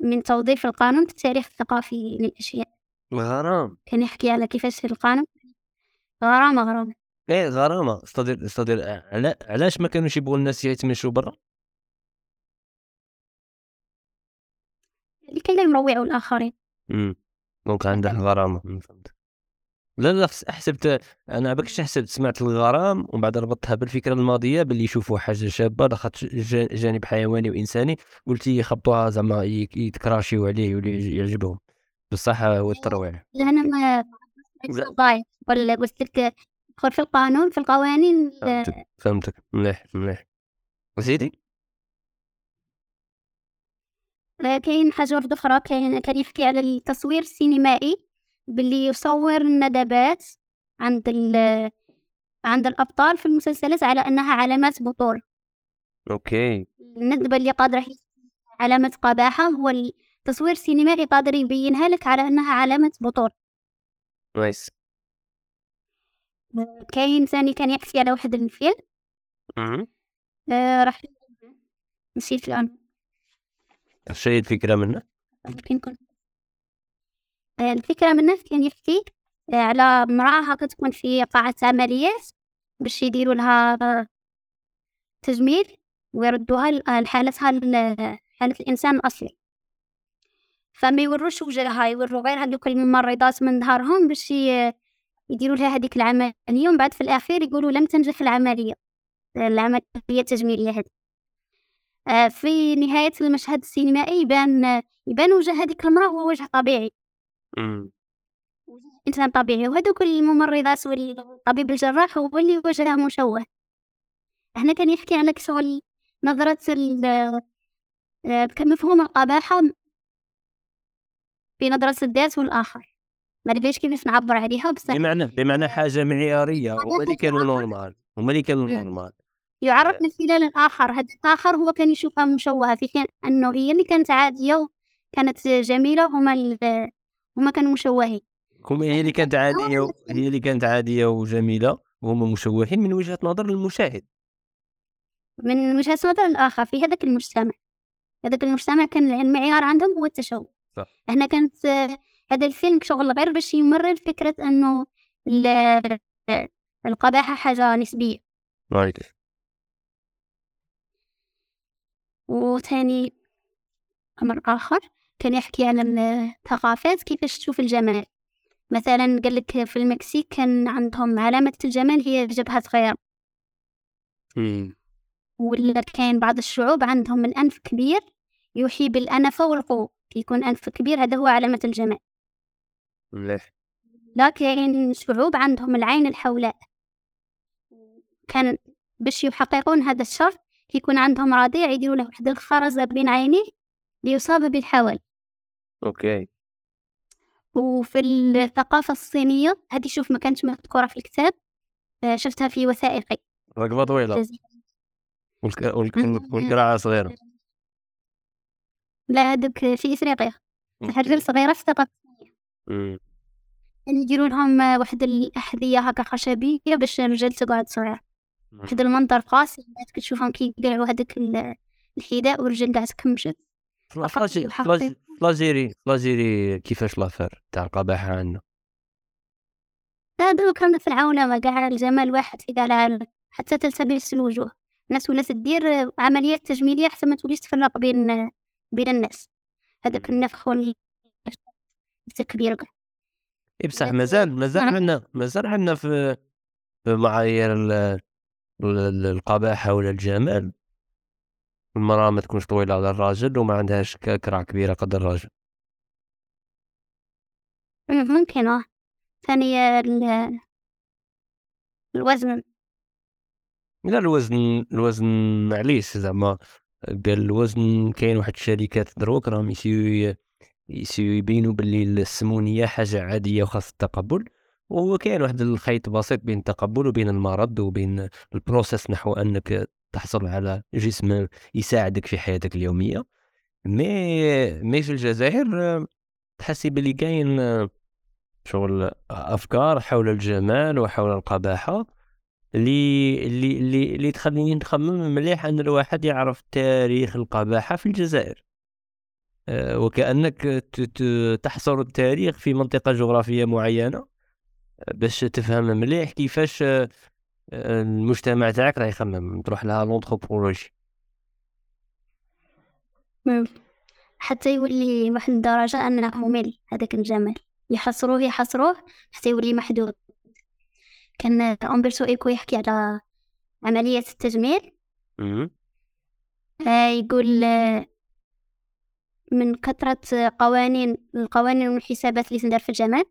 من توظيف القانون في التاريخ الثقافي للأشياء. غرام. كان يحكي على كيفاش القانون غرامة غرامة. إيه غرامة. استدير استدير علا... علاش ما كانوش يبغوا الناس يتمشوا برا؟ لكي لا يروعوا الآخرين. إمم. دونك عنده غرامة. فهمت. لا لا حسبت أنا بكش حسبت سمعت الغرام ومن بعد ربطتها بالفكرة الماضية باللي يشوفوا حاجة شابة. دخلت جانب حيواني وإنساني قلت يخبطوها زعما يتكراشيو عليه يولي يعجبهم. بصح هو الترويع. لا أنا ما ولا قلت لك في القانون في القوانين فهمتك. فهمتك. مليح مليح. وزيدي كاين حاجة واحدة أخرى كاين كان يحكي على التصوير السينمائي باللي يصور الندبات عند ال عند الأبطال في المسلسلات على أنها علامات بطولة. أوكي. الندبة اللي قادرة علامة قباحة هو التصوير السينمائي قادر يبينها لك على أنها علامة بطولة. نايس. كاين ثاني كان يحكي على واحد الفيلم. آه راح نسيت الآن شيء الفكرة منه آه، الفكرة منه كان يحكي آه، على امرأة هاكا تكون في قاعة عمليات باش يديروا لها تجميل ويردوها لحالتها حالة الإنسان الأصلي. فما يوروش وجهها يورو غير هذوك الممرضات من ظهرهم باش يديروا لها هذيك العملية ومن بعد في الأخير يقولوا لم تنجح العملية العملية التجميلية هذه. آه، في نهاية المشهد السينمائي يبان يبان وجه هذيك المرأة هو وجه طبيعي. إنسان طبيعي. وهذوك الممرضات والطبيب الجراح هو اللي وجهه مشوه. هنا كان يحكي على شغل نظرة آه، كمفهوم القباحة في نظرة الذات والآخر. ما أدريش كيفاش نعبر عليها بس بمعنى بمعنى حاجة معيارية هما اللي كانوا normal هما اللي كانوا normal يعرف من خلال الآخر. هذا الآخر هو كان يشوفها مشوهة في حين أنه هي اللي كانت عادية وكانت جميلة هما هما كانوا مشوهين. هم هي اللي كانت عادية هي اللي كانت عادية وجميلة وهم مشوهين من وجهة نظر المشاهد. من وجهة نظر الآخر في هذاك المجتمع. هذاك المجتمع كان المعيار عندهم هو التشوه. صح. هنا كانت هذا الفيلم شغل غير باش يمرر فكرة أنه القباحة حاجة نسبية. رايت وثاني أمر آخر كان يحكي عن الثقافات كيفاش تشوف الجمال. مثلا قال لك في المكسيك كان عندهم علامة الجمال هي جبهة صغيرة ولا كاين بعض الشعوب عندهم الأنف كبير يوحي بالأنفة والقوة. يكون أنف كبير هذا هو علامة الجمال. مليح. لكن شعوب عندهم العين الحولاء. كان باش يحققون هذا الشرط يكون عندهم رضيع يديروا له واحد الخرزة بين عينيه ليصاب بالحول أوكي. وفي الثقافة الصينية هذه شوف ما كانتش مذكورة في الكتاب آه، شفتها في وثائقي. رقبة طويلة. والقراعة صغيرة. لا هذوك في إفريقيا. الرجل صغيرة في الثقافة الصينية. يديروا لهم واحد الأحذية هكا خشبية باش الرجال تقعد صغيرة واحد المنظر قاسي كتشوفهم كيقلعوا هذاك الحذاء والرجل قاعد تكمشت فلاجيري فلاجيري كيفاش لافير تاع القباحة عندنا؟ لا كان في العولمة كاع الجمال واحد في كاع حتى تلتبس الوجوه الناس ولات دير عمليات تجميلية حتى ما توليش تفرق بين بين الناس. هذاك النفخ والتكبير إيه بصح مازال مازال عندنا مازال عندنا في معايير القباحة ولا الجمال. المرأة ما تكونش طويلة على الراجل وما عندهاش كرع كبيرة قد الراجل. ممكن آه. ثانية الوزن. لا الوزن الوزن معليش زعما. قال الوزن كاين واحد الشركات دروك راهم يسيو يسيو يبينوا باللي السمونية حاجة عادية وخاص التقبل. وهو كاين واحد الخيط بسيط بين التقبل وبين المرض وبين ال processus نحو أنك تحصل على جسم يساعدك في حياتك اليومية. مي مي في الجزائر تحسي بلي كاين شغل أفكار حول الجمال وحول القباحة اللي اللي اللي, اللي تخليني نخمم مليح أن الواحد يعرف تاريخ القباحة في الجزائر. آه، وكأنك تحصر التاريخ في منطقة جغرافية معينة. باش تفهم مليح كيفاش آه، المجتمع تاعك راه يخمم تروح لها l'anthropologie حتى يولي واحد الدرجة أنه ممل هذاك الجمال. يحصروه يحصروه حتى يولي محدود. كان أمبرتو إيكو يحكي على عملية التجميل. آه يقول آه، من كثرة قوانين القوانين والحسابات اللي تندار في الجمال.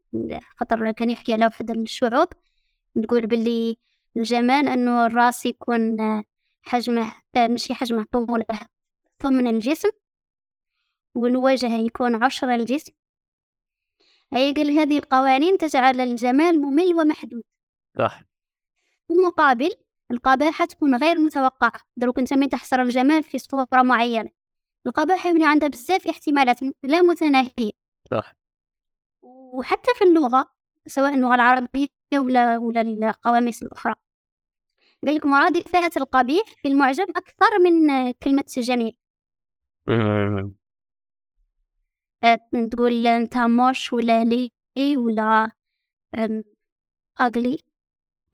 خاطر كان يحكي على واحد الشعوب تقول باللي الجمال أنه الراس يكون حجمه ماشي حجمه طوله ثمن الجسم والوجه يكون عشر الجسم. هي قال هذه القوانين تجعل الجمال ممل ومحدود. صح. في المقابل القباحة تكون غير متوقعة. دروك انت من تحصر الجمال في صورة معينة. القباحة يولي عندها بزاف احتمالات لا متناهية. صح. وحتى في اللغة سواء اللغة العربية ولا ولا القواميس الأخرى. قال لك مرادفات القبيح في المعجم أكثر من كلمة جميل آه، تقول أنت موش ولا لي ولا أغلي.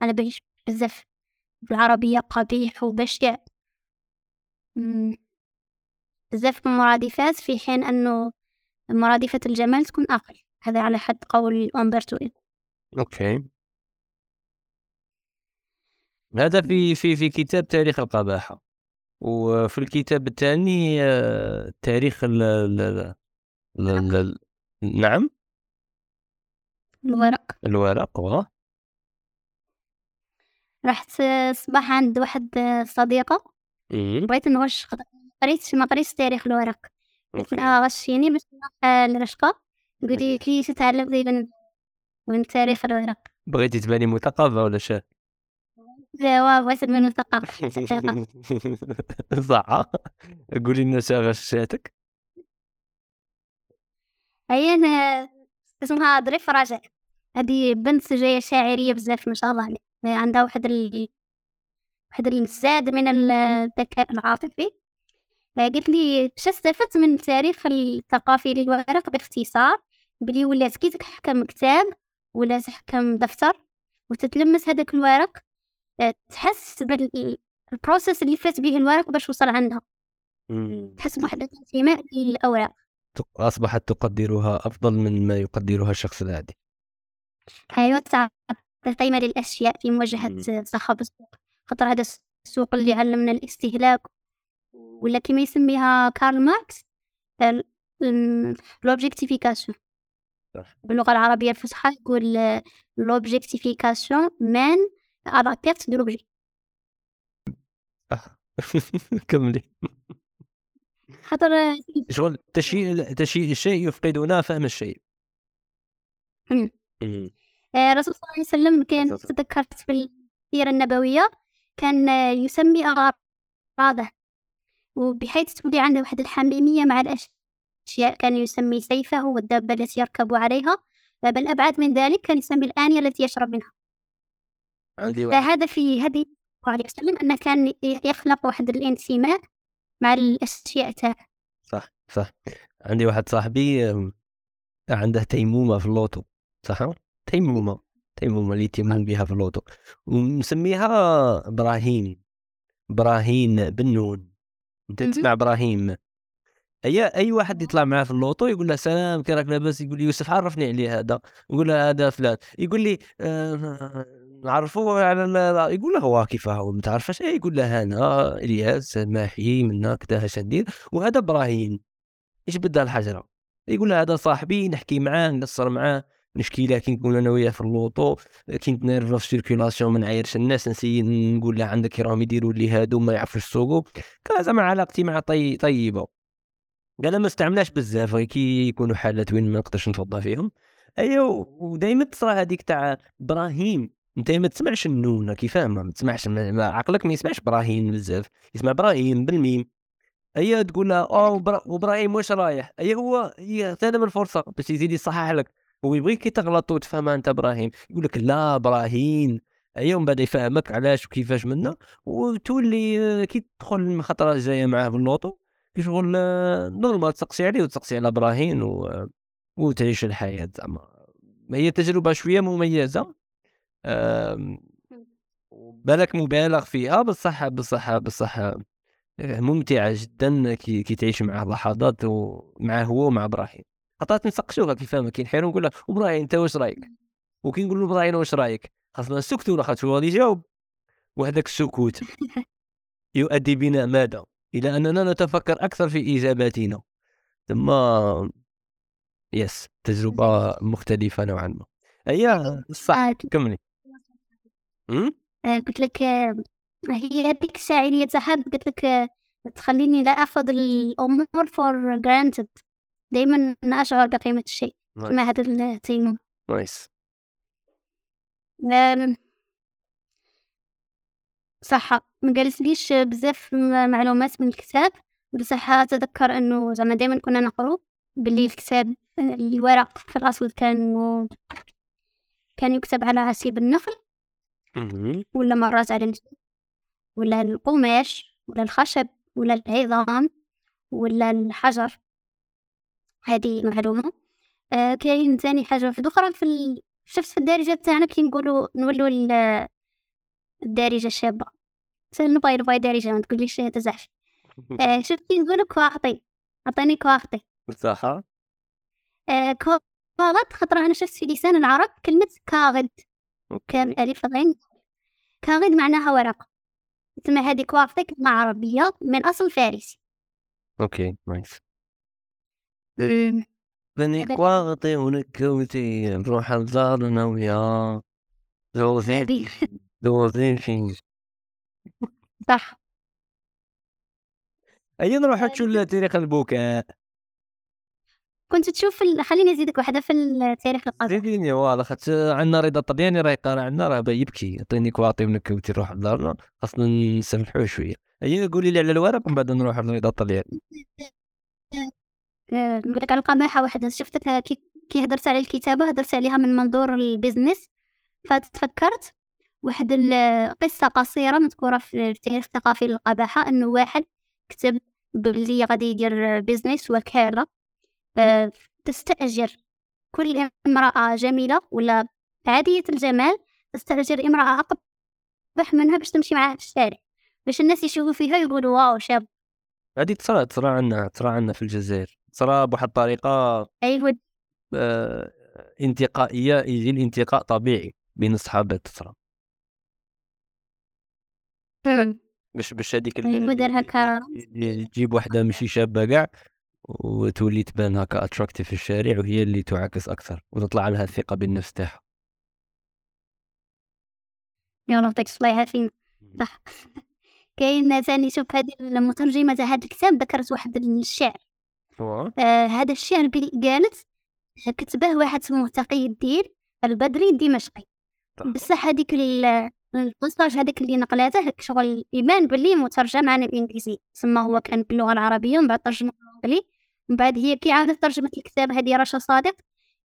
أنا بعيش بزاف بالعربية قبيح وبشع بزاف من المرادفات في حين أنه مرادفة الجمال تكون أقل. هذا على حد قول أمبرتو أوكي. هذا في في في كتاب تاريخ القباحة. وفي الكتاب الثاني آه، تاريخ ال ال ال نعم؟ الورق. الورق و؟ رحت صباح عند واحد صديقة. بغيت نغش قريت ما قريتش تاريخ الورق. قلت لها غشيني باش نروح لرشقة قلت لي تتعلم زي من تاريخ الورق. بغيتي تباني مثقفة ولا شاه لا بغيت تبان مثقفة صح. قولي لنا شا غشاتك هي أنا اسمها ظريف رجاء هذه بنت جاية شاعرية بزاف ما شاء الله عندها واحد ال... واحد الزاد من الذكاء العاطفي. قالت لي باش استفدت من التاريخ الثقافي للورق باختصار بلي ولات كي تحكم كتاب ولا تحكم دفتر وتتلمس هذاك الورق آه، تحس بال processus اللي فات به الورق باش وصل عندها. تحس بواحد الانتماء للأوراق. أصبحت تقدرها أفضل من ما يقدرها الشخص العادي. أيوة تعطي قيمة للأشياء في مواجهة صخب السوق خاطر هذا السوق اللي علمنا الاستهلاك ولا كما يسميها كارل ماركس l'objectification باللغة العربية الفصحى يقول l'objectification mène à la perte de l'objet كملي. خاطر شغل تشيء تشيء الشيء يفقدنا فهم الشيء. الرسول صلى الله عليه وسلم كان تذكرت في السيرة النبوية كان يسمي أغراضه. وبحيث تولي عنده واحد الحميمية مع الأشياء كان يسمي سيفة والدابة التي يركب عليها بل أبعد من ذلك كان يسمي الآنية التي يشرب منها. فهذا في هذه عليه وسلم أنه كان يخلق واحد الانتماء مع الأشياء تاعه. صح صح. عندي واحد صاحبي عنده تيمومة في l'auto. صح؟ تيمومة تيمومة اللي يتيمون بها في l'auto. ومسميها إبراهيم إبراهيم بنون أنت تسمع إبراهيم. أي أي واحد يطلع معاه في l'auto يقول له سلام كي راك لاباس يقول لي يوسف عرفني عليه هذا يقول له هذا فلان. يقول لي آه نعرفوه على يقول له هو كيف هو ما تعرفش إيه يقول له أنا إلياس ماحي منا كذا اش ندير وهذا إبراهيم. إيش بدا الحجرة؟ يقول له هذا صاحبي نحكي معاه نقصر معاه. نشكي له كي نكون أنا وياه في l'auto كي نتنرف في ال circulation ما نعايرش الناس نسي نقول له عندك راهم يديروا لي هادو ما يعرفوش السوق كان زعما علاقتي معاه طي... طيبة. قال ما استعملاش بزاف كي يكونوا حالات وين ما نقدرش نفضى فيهم. ايوا ودائما تصرى هذيك تاع إبراهيم. أنت ما تسمعش النون كي فاهم ما تسمعش ما عقلك ما يسمعش إبراهيم بزاف يسمع إبراهيم بالميم. هي تقول لها آه وابراهيم واش رايح؟ اي هو هي من الفرصه باش يزيد يصحح لك. هو يبغيك تغلط وتفهمها أنت إبراهيم. يقول لك لا إبراهيم يوم بعد يفهمك علاش وكيفاش منا وتولي كي تدخل الخطره الجاية معاه في l'auto كي شغل normal تسقسي عليه وتسقسي على إبراهيم و... وتعيش الحياة زعما. هي تجربة شوية مميزة بالك مبالغ فيها بصح بصح بصح ممتعة جدا كي, كي تعيش معاه لحظات ومعه هو ومع إبراهيم. خاطرات نسقسوها كي فاهمه كي نحيرو نقول له إبراهيم أنت واش رأيك؟ وكي نقول له إبراهيم واش رأيك؟ خاصنا نسكتوا خاطر هو غادي يجاوب. وهذاك السكوت. يؤدي بنا ماذا؟ إلى أننا نتفكر أكثر في إجاباتنا. ثم يس تجربة مختلفة نوعا ما. هي صح آه، كملي. آه، قلت لك آه، هي هذيك الشاعريه تاعها قلت لك تخليني لا اخذ الأمور for granted دايما أشعر بقيمة الشيء مع هذا التيمم. nice. صح ما قالتليش بزاف معلومات من الكتاب بصح أتذكر أنه زعما دايما كنا نقرو باللي الكتاب الورق في الأسود كان كان يكتب على عسيب النخل. ولا مرات على الجلد ولا القماش ولا الخشب ولا العظام ولا الحجر. هذه معلومة. آه كاين ثاني حاجة واحدة أخرى في ال... شفت في الدارجة تاعنا كي نقولوا نولوا ال- الدارجة الشابة نبغي نبغي دارجة ما تقوليش تزعف آه شفت كي نقولوا كواغطي عطيني كواغطي صح. آه كواغط خاطر أنا شفت في لسان العرب كلمة كاغد. كان ألف غين. كاغد معناها ورقة تسمى هذه كواغطي كلمة عربية من أصل فارسي. okay nice. بني هذا- كواغطي ونكوتي نروح لدارنا ويا Joséphine هذه زوزين فين صح أي نروح تشوف تاريخ البكاء كنت تشوف ال... خليني نزيدك واحدة في التاريخ القديم. زيديني والله خاطر عندنا رضا طلياني راه يقرا عندنا راه يبكي عطيني كواطي ونكوتي نروح لدارنا خاصنا نسمحوه شوية. هي قولي لي على الورق ومن بعد نروح لرضا طلياني آه، نقول لك على القماحة واحدة شفتها كي هدرت على الكتابة هدرت عليها من منظور البيزنس فتفكرت واحد القصة قصيرة مذكورة في التاريخ الثقافي للقباحة إنه واحد كتب باللي غادي يدير بيزنس وكالة. آه، تستأجر كل امرأة جميلة ولا عادية الجمال تستأجر امرأة أقبح منها باش تمشي معاها في الشارع. باش الناس يشوفوا فيها يقولوا واو شاب. هذه تصرا تصرا عندنا تصرا عندنا في الجزائر. تصرا بواحد الطريقة أيوة. آه انتقائية يجي الانتقاء طبيعي بين الصحابات تصرا باش باش هذيك دار هكا اللي تجيب واحدة ماشي شابة كاع وتولي تبان هكا اتراكتيف في الشارع وهي اللي تعاكس أكثر وتطلع لها الثقة بالنفس تاعها. يلا يعطيك الصلاة يعافينا صح. كاين ثاني شوف هذه المترجمة تاع هذا الكتاب ذكرت واحد الشعر. هو آه هذا الشعر بلي قالت كتبه واحد اسمه تقي الدين البدري الدمشقي صح. بصح هذيك ال- البوستاج هذاك اللي نقلاته شغل يبان بلي مترجم عن الإنجليزي. تسمى هو كان باللغة العربية ومن بعد ترجمة بالانجلي من بعد هي كي عادت ترجمت الكتاب هذه رشا صادق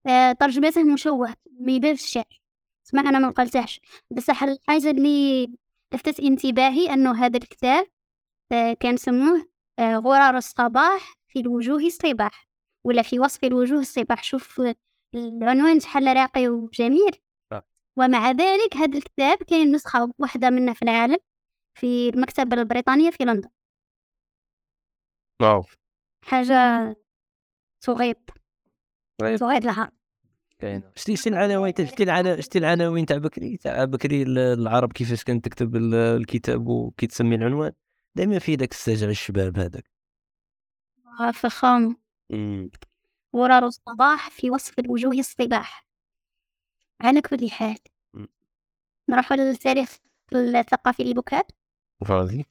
آه ترجمته مشوه ما يبانش الشعر. اسمع أنا ما نقلتهش بصح الحاجة اللي لفتت انتباهي أنه هذا الكتاب آه كان سموه آه غرار الصباح في الوجوه الصباح ولا في وصف الوجوه الصباح؟ شوف العنوان شحال راقي وجميل. ومع ذلك هذا الكتاب كاين نسخة واحدة منه في العالم في المكتبة البريطانية في لندن. واو. حاجة صغيط طيب. صغيط لها. كاينة شتي شتي العناوين شتي العناوين شتي العناوين تاع بكري تاع بكري ال- العرب كيفاش كانت تكتب ال- الكتاب وكي تسمي العنوان؟ دائما في داك السجع الشباب هذاك. فخام غرار الصباح في وصف الوجوه الصباح. على كل حال. نروح للتاريخ الثقافي للبكاء فاضي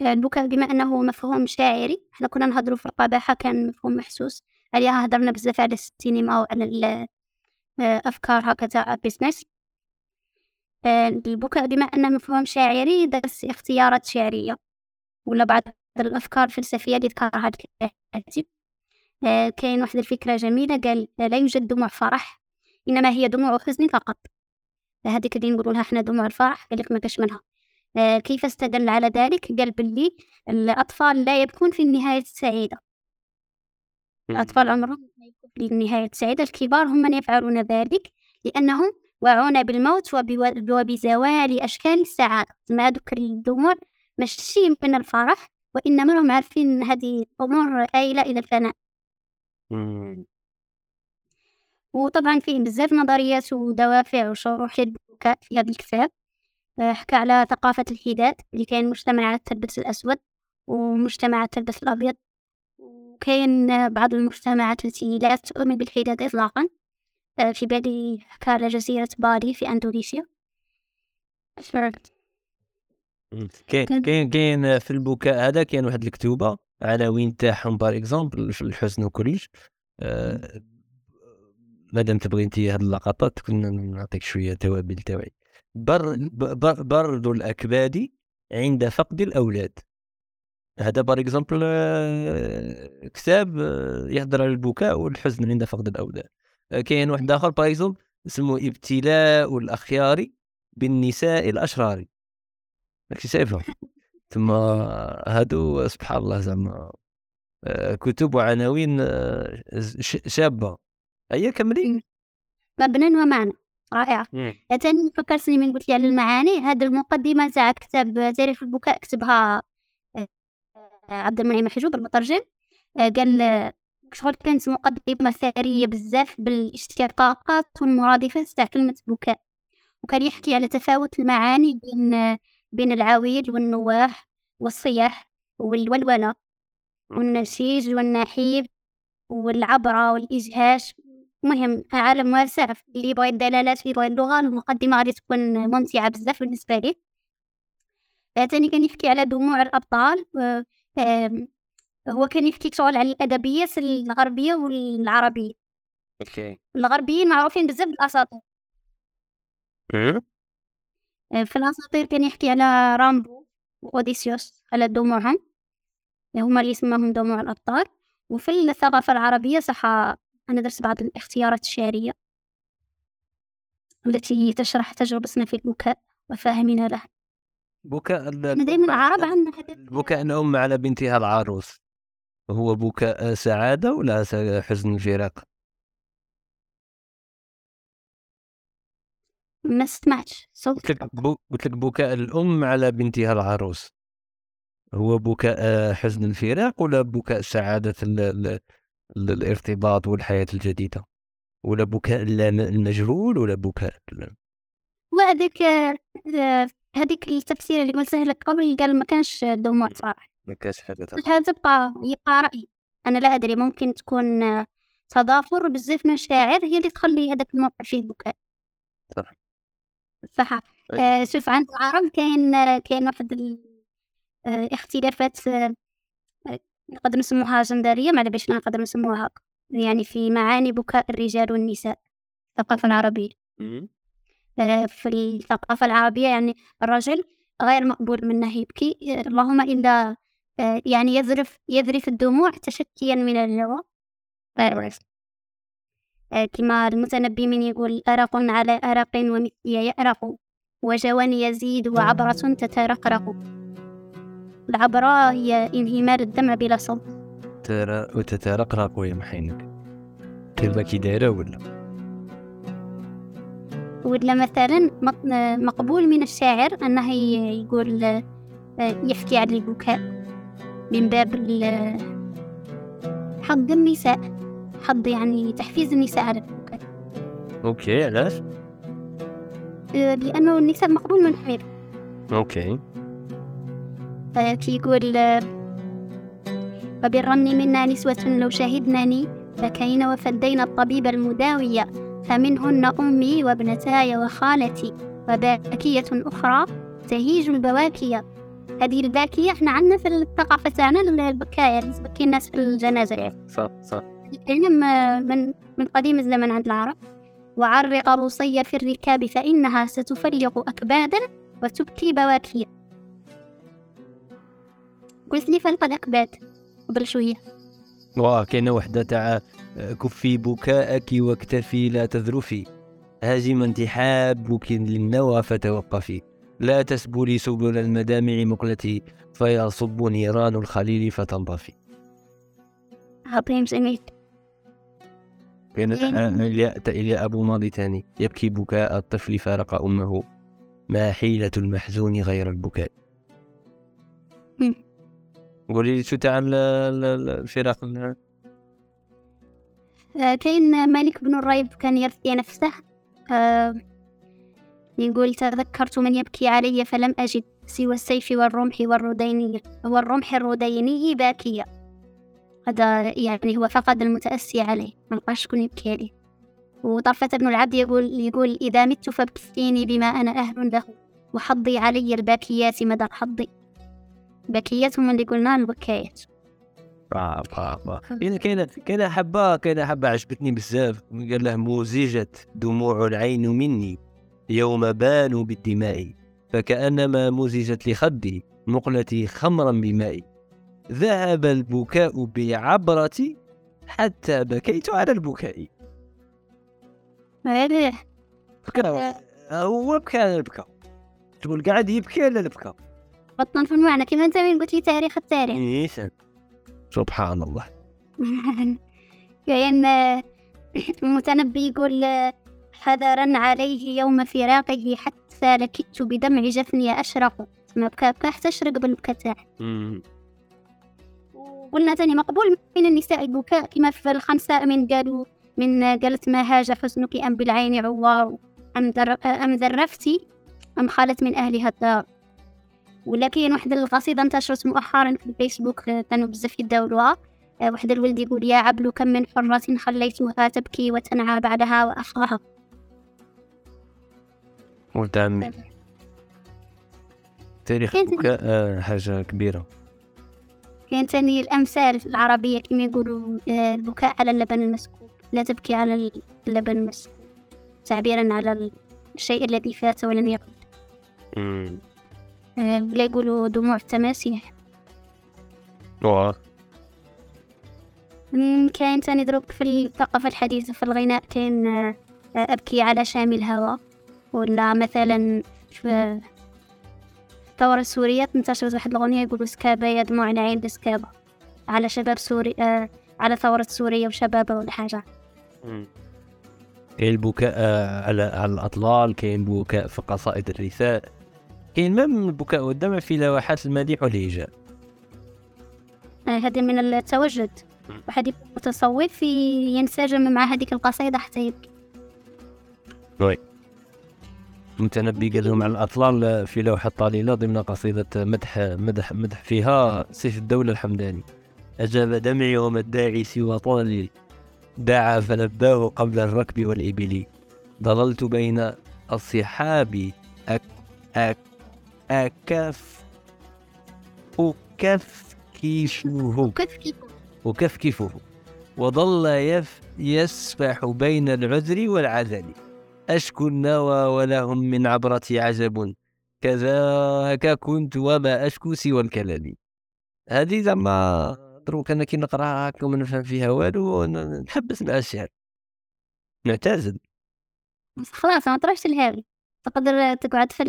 البكاء بما أنه مفهوم شاعري إحنا كنا نهضروا في القباحة كان مفهوم محسوس. عليها هضرنا بزاف على السينما وعلى ال- آه، تاع بيزنس آه، البكاء بما أنه مفهوم شاعري درس اختيارات شعرية. ولا بعض الأفكار الفلسفية اللي ذكرها الكاتب. آه، كاين واحد الفكرة جميلة قال لا يوجد دموع فرح إنما هي دموع حزن فقط. هذيك اللي نقولوا لها حنا دموع الفرح قال لك ما كاش منها. آه، كيف استدل على ذلك؟ قال باللي الأطفال لا يبكون في النهاية السعيدة. الأطفال عمرهم لا يبكون في النهاية السعيدة. الكبار هم من يفعلون ذلك لأنهم واعون بالموت وبزوال أشكال السعادة. ما هذوك الدموع ماشي من الفرح. وإنما هم عارفين هذه أمور آيلة إلى الفناء. وطبعا فيه بزاف نظريات ودوافع وشروح للبكاء في هذا الكتاب. آه، حكى على ثقافة الحداد اللي كاين مجتمعات تلبس الأسود ومجتمعات تلبس الأبيض. وكاين بعض المجتمعات التي لا تؤمن بالحداد إطلاقا. آه، في بالي حكى على جزيرة بالي في أندونيسيا. كاين كاين كاين في البكاء هذا كاين واحد الكتوبة عناوين تاعهم par exemple في الحزن وكلش. آه مادام تبغي انت هاد اللقطات كنا نعطيك شوية توابل تاوعي. بر بر برد الأكباد عند فقد الأولاد. هذا par exemple كتاب آه، يهضر على البكاء والحزن عند فقد الأولاد. آه، كاين واحد آخر par exemple اسمه ابتلاء الأخيار بالنساء الأشرار. داكشي شايفه ثم هادو سبحان الله زعما آه، كتب وعناوين آه، شابة. هيا كملي مبنى ومعنى رائعة ثاني فكرتني من قلت لي على المعاني. هذه المقدمة تاع كتاب تاريخ البكاء كتبها آه، عبد المنعم محجوب المترجم. قال شغل كانت مقدمة ثرية بزاف بالاشتقاقات والمرادفات تاع كلمة بكاء. وكان يحكي على تفاوت المعاني بين بين العويل والنواح والصياح والولولة والنشيج والنحيب والعبرة والإجهاش المهم عالم واسع اللي يبغي الدلالات يبغي اللغة المقدمة غادي تكون ممتعة بزاف بالنسبة لي. ثاني كان يحكي على دموع الأبطال هو كان يحكي شغل على الأدبيات الغربية والعربية. أوكي. الغربيين معروفين بزاف بالأساطير. آه، في الأساطير كان يحكي على رامبو وأوديسيوس على دموعهم هما اللي يسموهم دموع الأبطال. وفي الثقافة العربية صح أنا درت بعض الاختيارات الشعرية التي تشرح تجربتنا في البكاء وفهمنا له بكاء دائما العرب عندنا بكاء الأم على بنتها العروس. هو بكاء سعادة ولا حزن الفراق ما سمعتش صوت قلت لك بو- قلت لك بكاء الأم على بنتها العروس. هو بكاء حزن الفراق ولا بكاء سعادة ال- ال- ال- الارتباط والحياة الجديدة؟ ولا بكاء المجهول ولا بكاء وهذيك هذيك التفسير اللي قلته لك قبل قال ما كانش دموع صراحة. ما حاجة تانية. هذا تبقى يبقى رأي أنا لا أدري ممكن تكون تضافر بزاف مشاعر هي اللي تخلي هذاك الموقع فيه بكاء. صح. صح آه شوف عند العرب كاين كاين واحد ال- آه، آه، نقدر نسموها جندرية ما باش نقدر نسموها هكا يعني في معاني بكاء الرجال والنساء في الثقافة العربية. آه، في الثقافة العربية يعني الرجل غير مقبول منه يبكي. اللهم إلا يعني يذرف يذرف الدموع تشكيا من الجوع كما المتنبي من يقول أرق على أرق ومثلي يأرق وجوان يزيد وعبرة تترقرق. العبرة هي انهمار الدمع بلا صوت. ترى وتترقرق يا محينك. تبقى كي دايرة ولا؟ ولا مثلا مق- مقبول من الشاعر أنه يقول آه، يحكي عن البكاء من باب حض النساء. حض يعني تحفيز النساء على البكاء okay علاش؟ آه، لأنه النساء مقبول منهم يبكي. okay. آه، كي يقول آه، منا نسوة لو شهدنني بكين وفدينا الطبيب المداوية فمنهن أمي وابنتاي وخالتي وباكية أخرى تهيج البواكية هذه الباكية إحنا عندنا في الثقافة تاعنا البكاية تبكي الناس في الجنازة. صح صح. العلم آه، من من قديم الزمن عند العرب. وعرق روصي في الركاب فإنها ستفلق أكبادا وتبكي بواكيا. قلت لي فلق الأكباد قبل شوية. واه كاينة وحدة تاع كفي بكاءك واكتفي لا تذرفي. هاجما انتحابك للنوى فتوقفي. لا تسبلي سبل المدامع مقلتي فيصب نيران الخليل فتنطفي. عظيم جميل كان إيه. إلى أبو ماضي تاني يبكي بكاء الطفل فارق أمه. ما حيلة المحزون غير البكاء. قولي لي شو تاع ال- ال- ال- الفراق ال- آه، كاين مالك بن الريب كان يرثي نفسه. آه، يقول تذكرت من يبكي علي فلم أجد سوى السيف والرمح والرديني والرمح الرديني باكيا هذا يعني هو فقد المتأسي عليه ما لقاش شكون يبكي عليه وطرفة بن العبد يقول يقول إذا مت فابكيني بما أنا أهل له وحضي علي الباكيات مدى حظي. باكيات هم اللي قلنا البكايات. آه. كاينة كاينة كاينة حبه كاينة حبه عجبتني بزاف. قال له موزجت دموع العين مني يوم بانوا بالدماء فكأنما مزجت لخدي مقلتي خمرا بمائي. ذهب البكاء بعبرتي حتى بكيت على البكاء. هذه بكى. هو بكى على البكاء. تقول قاعد يبكي على البكاء. بطن في المعنى. كما انت من قلت لي تاريخ التاريخ. إيش سبحان الله. كأن المتنبي يقول حذرا عليه يوم فراقه حتى لكدت بدمع جفني أشرق. ما بكى بكى تشرق بالبكاء. تاعه وقلنا تاني مقبول من النساء البكاء كما في الخمسة من قالوا من قالت ما هاج حزنك أم بالعين عوار أم, در أم ذرفتي أم خالت من أهلها الدار. ولا كاين واحد القصيدة انتشرت مؤخرا في الفيسبوك كانوا بزاف يداولوها. واحد الولد يقول يا عبل كم من حرة خليتها تبكي وتنعى بعدها وأخاها. ولد عمي تاريخ البكاء آه، حاجة كبيرة. كاين تاني الأمثال العربية كما يقولوا آه، البكاء على اللبن المسكوب لا تبكي على اللبن المسكوب تعبيرا على الشيء الذي فات ولم يعد آه، لا يقولوا دموع التماسيح. واه كاين تاني دروك في الثقافة الحديثة في الغناء كاين أبكي على شام الهوى ولا مثلا في الثورة السورية انتشرت واحد الأغنية يقولوا سكابة يا دموع العين سكابة على شباب سوري آه على ثورة سوريا وشبابها ولا حاجة. كاين البكاء آه، على على الأطلال كاين بكاء في قصائد الرثاء. كاين مم البكاء والدمع في لوحات المديح والهجاء. آه هذا من التوجد واحد متصوف ينسجم مع هذيك القصيدة حتى يبكي oui. المتنبي قال لهم على الأطلال في لوحة طللية ضمن قصيدة مدح مدح مدح فيها سيف الدولة الحمداني. أجاب دمعي وما الداعي سوى طالي. دعا فلباه قبل الركب والإبل. ضللت بين الصحاب أك أك أكف أكفكفه أكفكفه وظل يف يسفح بين العذر والعذل أشكو النوى ولهم من عبرتي عجب. كذاك كنت وما أشكو سوى الكلام. هذه زعما دروك أنا كي نقراها هكا وما نفهم فيها والو نحبس مع الشعر. نعتزل. خلاص ما تروحش الهاوي تقدر تقعد في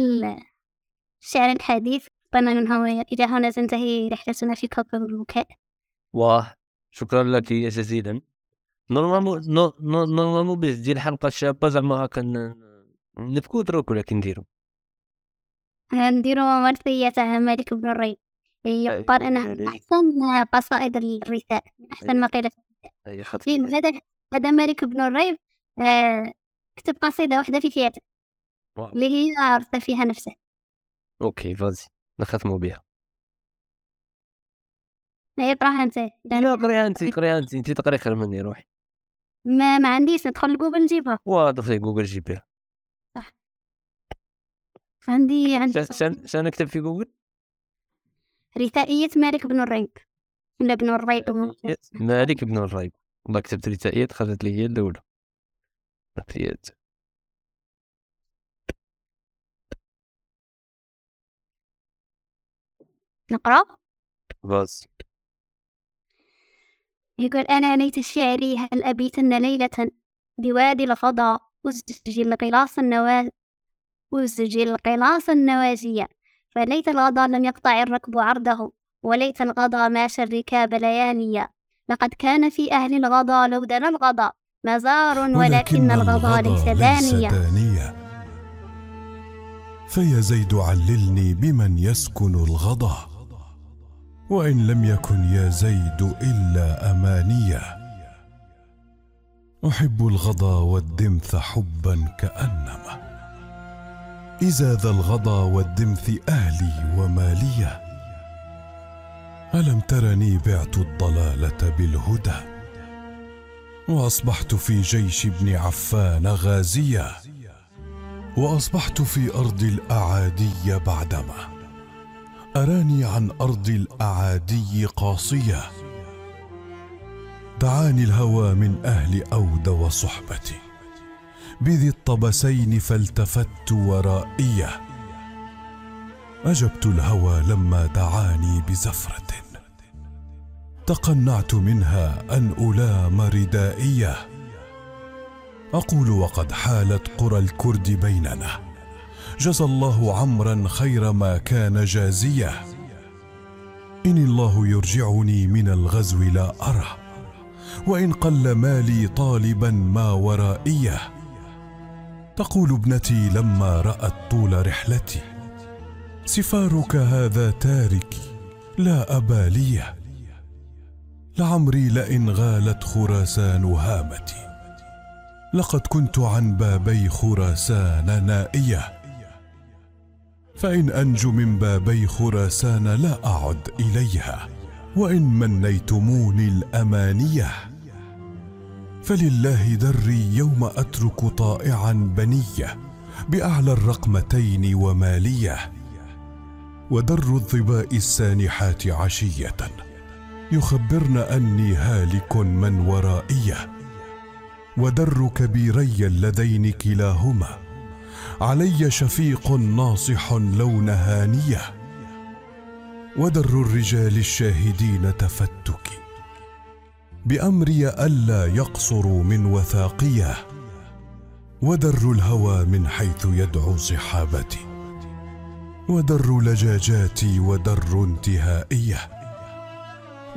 الشعر الحديث. منها إلى هنا تنتهي رحلتنا في كوكب البكاء. واه شكرا لك جزيلا. normalement باش دير حلقة شابة زعما هكا نبكو دروك ولا كي نديرو؟ نديرو مرثية تاع مالك بن الريب يقال انها أحسن قصائد الرثاء أحسن ما قيل هذا هذا مالك بن الريب آه، كتب قصيدة واحدة في حياته اللي هي رثى فيها نفسه. OK فازي. نختمو بها. اقراها أنت. لا قريها أنت قريها أنت. أنت تقري خير مني روحي. ما ما عنديش ندخل لجوجل نجيبها واضح في جوجل جيبها صح. عندي عندي شنو نكتب في جوجل رثائية مالك بن الريب. ولا بن الريب مالك بن الريب. والله كتبت رثائية خذت لي هي الأولى. رثائيات نقرأ؟ بس. يقول أنا ليت شعري هل أبيتن ليلة بوادي الفضاء؟ أزجل قلاص النوا أزجل قلاص النواجية فليت الغضا لم يقطع الركب عرضه وليت الغضا ماشى الركاب لياليا لقد كان في أهل الغضا لو دنا الغضا مزار ولكن الغضا ليس دانيا فيا زيد عللني بمن يسكن الغضا. وإن لم يكن يا زيد إلا أمانية. أحب الغضا والدمث حبا كأنما. إذا ذا الغضا والدمث أهلي ومالية. ألم ترني بعت الضلالة بالهدى. وأصبحت في جيش ابن عفان غازيا وأصبحت في أرض الأعادي بعدما. أراني عن أرض الأعادي قاصية. دعاني الهوى من أهل أود وصحبتي. بذي الطبسين فالتفت ورائية. أجبت الهوى لما دعاني بزفرة. تقنعت منها أن ألام ردائية. أقول وقد حالت قرى الكرد بيننا. جزى الله عمرا خير ما كان جازية. إن الله يرجعني من الغزو لا أره وإن قل مالي طالبا ما ورائية. تقول ابنتي لما رأت طول رحلتي سفارك هذا تاركي لا أبالية. لعمري لئن غالت خراسان هامتي لقد كنت عن بابي خراسان نائية. فإن انج من بابي خراسان لا أعد إليها وإن منيتموني الأمانية. فلله دري يوم أترك طائعا بنية بأعلى الرقمتين ومالية ودر الظباء السانحات عشية. يخبرن أني هالك من ورائيه ودر كبيري اللذين كلاهما. علي شفيق ناصح لون هانية. ودر الرجال الشاهدين تفتكي بأمري ألا يقصروا من وثاقية. ودر الهوى من حيث يدعو صحابتي. ودر لجاجاتي ودر انتهائية.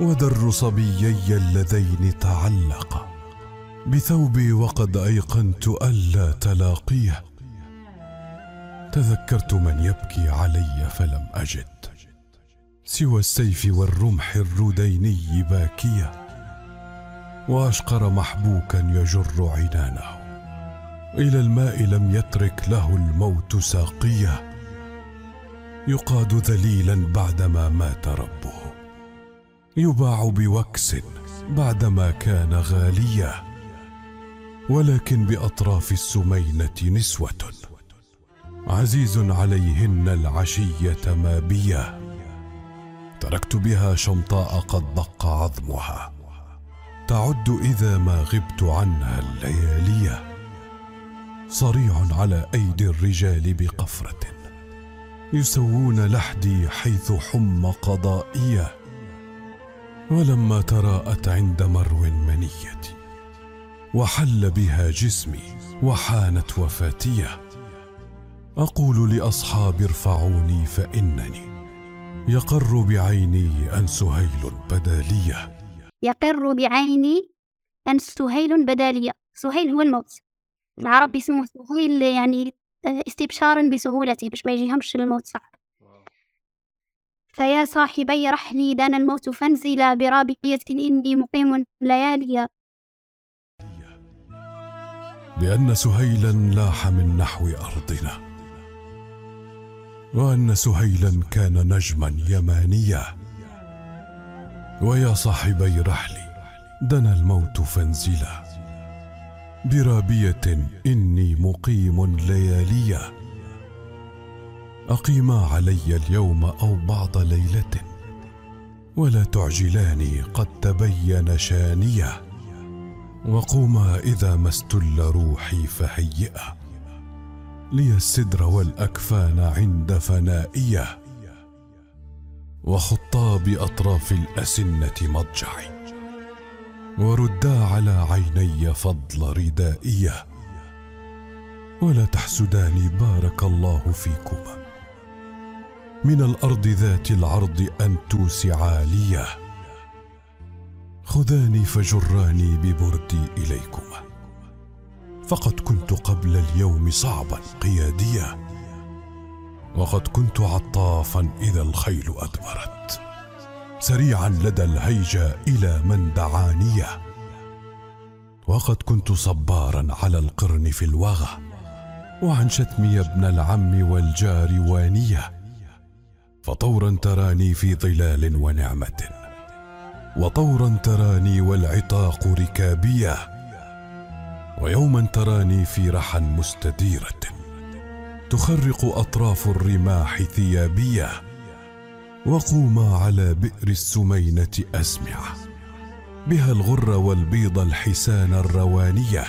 ودر صبيي اللذين تعلقا بثوبي وقد أيقنت ألا تلاقيه. تذكرت من يبكي علي فلم أجد. سوى السيف والرمح الرديني باكية وأشقر محبوكا يجر عنانه. إلى الماء لم يترك له الموت ساقية يقاد ذليلا بعدما مات ربه. يباع بوكس بعدما كان غالية ولكن بأطراف السمينة نسوة. عزيز عليهن العشية مابيه تركت بها شمطاء قد دق عظمها. تعد إذا ما غبت عنها اللياليه صريع على أيدي الرجال بقفرة. يسوون لحدي حيث حم قضائيه ولما تراءت عند مرو منيتي. وحل بها جسمي وحانت وفاتيه أقول لاصحابي ارفعوني فإنني يقر بعيني أن سهيل بدالية. يقر بعيني أن سهيل بدالية. سهيل هو الموت. العرب يسموه سهيل يعني استبشارا بسهولته باش ما يجيهمش الموت صعب. فيا صاحبي رحلي دان الموت فانزلا برابية إني مقيم ليالي بأن سهيلا لاح من نحو أرضنا. وأن سهيلا كان نجما يمانيا ويا صاحبي رحلي دنا الموت فانزلا. برابية إني مقيم لياليا أقيما علي اليوم أو بعض ليلة. ولا تعجلاني قد تبين شانية. وقوما إذا ما استل روحي فهيئا لي السدر والأكفان عند فنائيه وخطا باطراف الأسنة مضجعي وردا على عيني فضل ردائيه ولا تحسداني بارك الله فيكما من الأرض ذات العرض أن توسعا ليه خذاني فجراني ببردي إليكما فقد كنت قبل اليوم صعبا قياديا وقد كنت عطافا إذا الخيل أدبرت. سريعا لدى الهيجا إلى من دعانيه وقد كنت صبارا على القرن في الوغى وعن شتمي ابن العم والجار وانيه فطورا تراني في ظلال ونعمة وطورا تراني والعتاق ركابيه ويوما تراني في رحى مستديرة تخرق أطراف الرماح ثيابية وقوما على بئر السمينة أسمعة بها الغر والبيض الحسان الروانية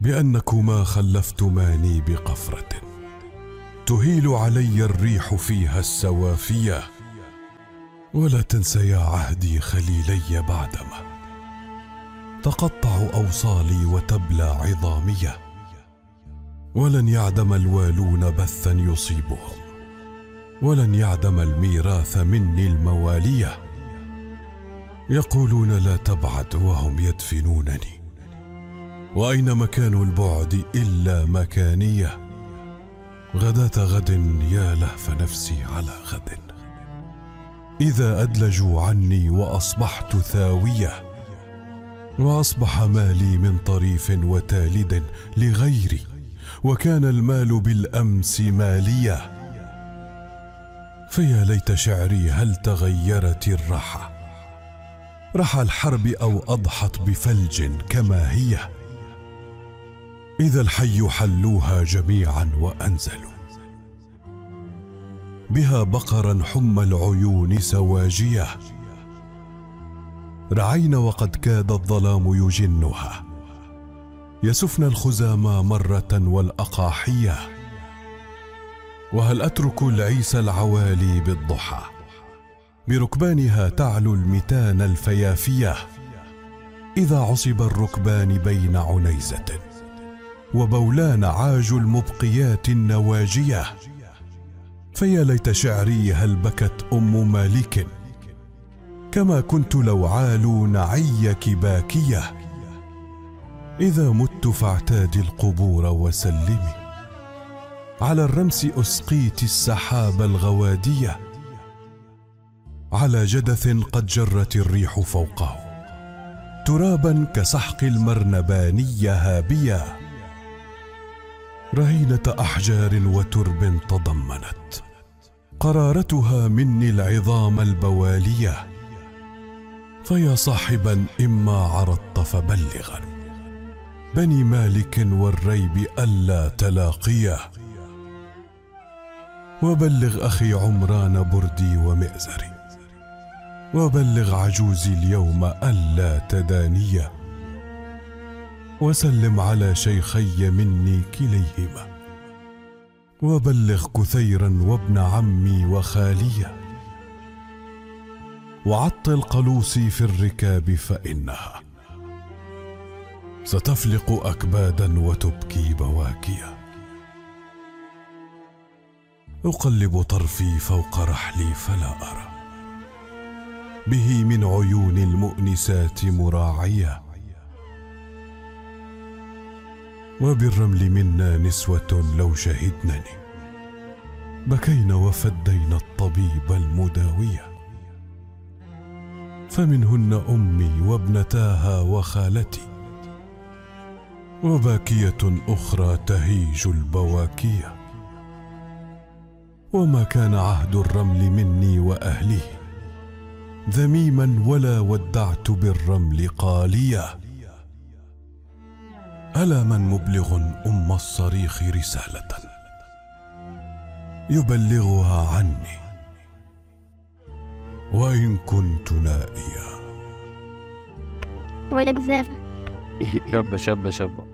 بأنكما خلفتماني بقفرة تهيل علي الريح فيها السوافية ولا تنسيا عهدي خليلي بعدما. تقطع أوصالي وتبلى عظامية ولن يعدم الوالون بثا يصيبهم ولن يعدم الميراث مني الموالية. يقولون لا تبعد وهم يدفنونني وأين مكان البعد إلا مكانية؟ غداة غد يا لهف نفسي على غد. إذا أدلجوا عني وأصبحت ثاوية وأصبح مالي من طريف وتالد لغيري وكان المال بالأمس مالية. فيا ليت شعري هل تغيرت الرحى؟ رحى الحرب أو أضحت بفلج كما هي. إذا الحي حلوها جميعا وأنزلوا. بها بقرا حم العيون سواجية. رعين وقد كاد الظلام يجنها. يسفن الخزامى مرة والأقاحية. وهل أترك العيس العوالي بالضحى؟ بركبانها تعلو المتان الفيافية. إذا عصب الركبان بين عنيزة. وبولان عاج المبقيات النواجية. فيا ليت شعري هل بكت أم مالك. كما كنت لو عالوا نعيك باكية. إذا مت فاعتادي القبور وسلمي. على الرمس أسقيت السحاب الغواديه على جدث قد جرت الريح فوقه. ترابا كسحق المرنباني هابيا رهينة أحجار وترب تضمنت. قرارتها مني العظام البوالية. فيا صاحبا إما عرضت فبلغا بني مالك والريب ألا تلاقيه. وبلغ أخي عمران بردي ومئزري. وبلغ عجوزي اليوم ألا تدانيه. وسلم على شيخي مني كليهما. وبلغ كثيرا وابن عمي وخاليه. وعطل قلوسي في الركاب فإنها ستفلق أكبادا وتبكي بواكيا. أقلب طرفي فوق رحلي فلا أرى. به من عيون المؤنسات مراعيه وبالرمل منا نسوة لو شهدنني. بكينا وفدينا الطبيب المداويه فمنهن أمي وابنتاها وخالتي وباكية أخرى تهيج البواكية. وما كان عهد الرمل مني واهله ذميما ولا ودعت بالرمل قاليا ألا من مبلغ أم الصريخ رسالة؟ يبلغها عني. وإن كنت نائيا ولا بزاف شابة شابة شابة.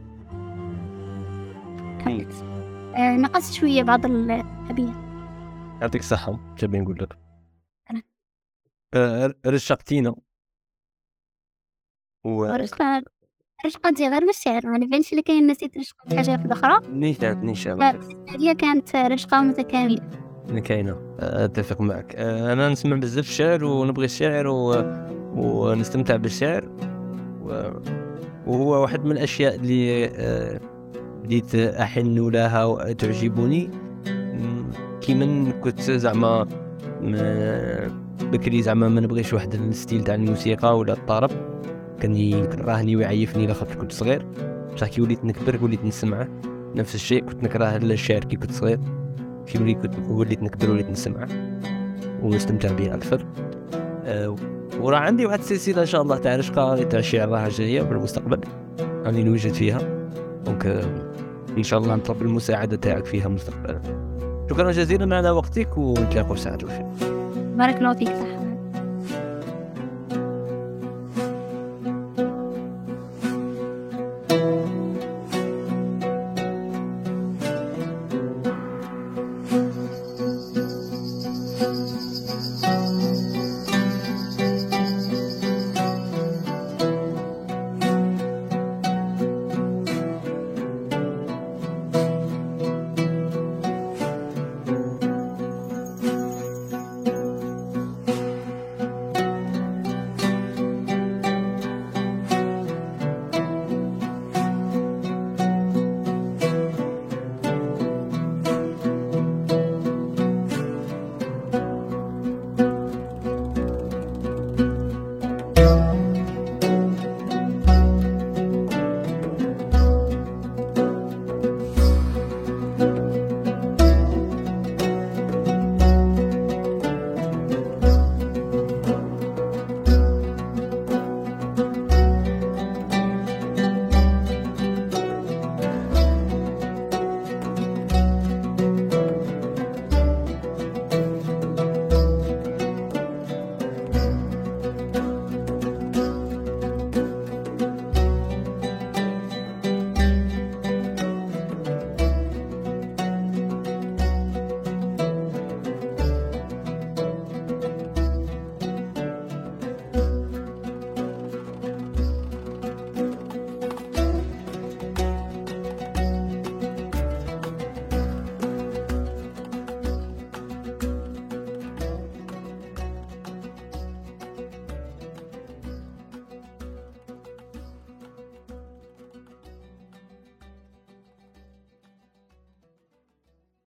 آه نقصت شوية بعض الأبيات. يعطيك الصحة تبي نقول لك. أنا. آه، رشقتينا و رشقة رشقة دي غير الشعر ما نبانش اللي كاين نسيت رشقة في حاجة أخرى. نيشان نيشان لا هي كانت رشقة متكاملة. كاينة أتفق معك. آه، أنا نسمع بزاف الشعر ونبغي الشعر و... ونستمتع بالشعر. و... وهو واحد من الأشياء اللي آه، بديت أحن لها وتعجبني. كي من كنت زعما بكري زعما ما نبغيش واحد ال style تاع الموسيقى ولا الطرب. كان يكرهني ويعيفني لاخاطر كنت صغير. بصح كي وليت نكبر وليت نسمعه نفس الشيء كنت نكره الشعر كي كنت صغير. في ملي كنت وليت نكبر وليت نسمعه. ونستمتع به أكثر أه وراه عندي واحد السلسله إن شاء الله تاع رشقه تاع الشعر راها جاية في المستقبل راني نوجد فيها. donc آه، إن شاء الله نطلب المساعدة تاعك فيها مستقبلا. شكرا جزيلا على وقتك ونتلاقوا ساعة الخير بارك الله فيك صح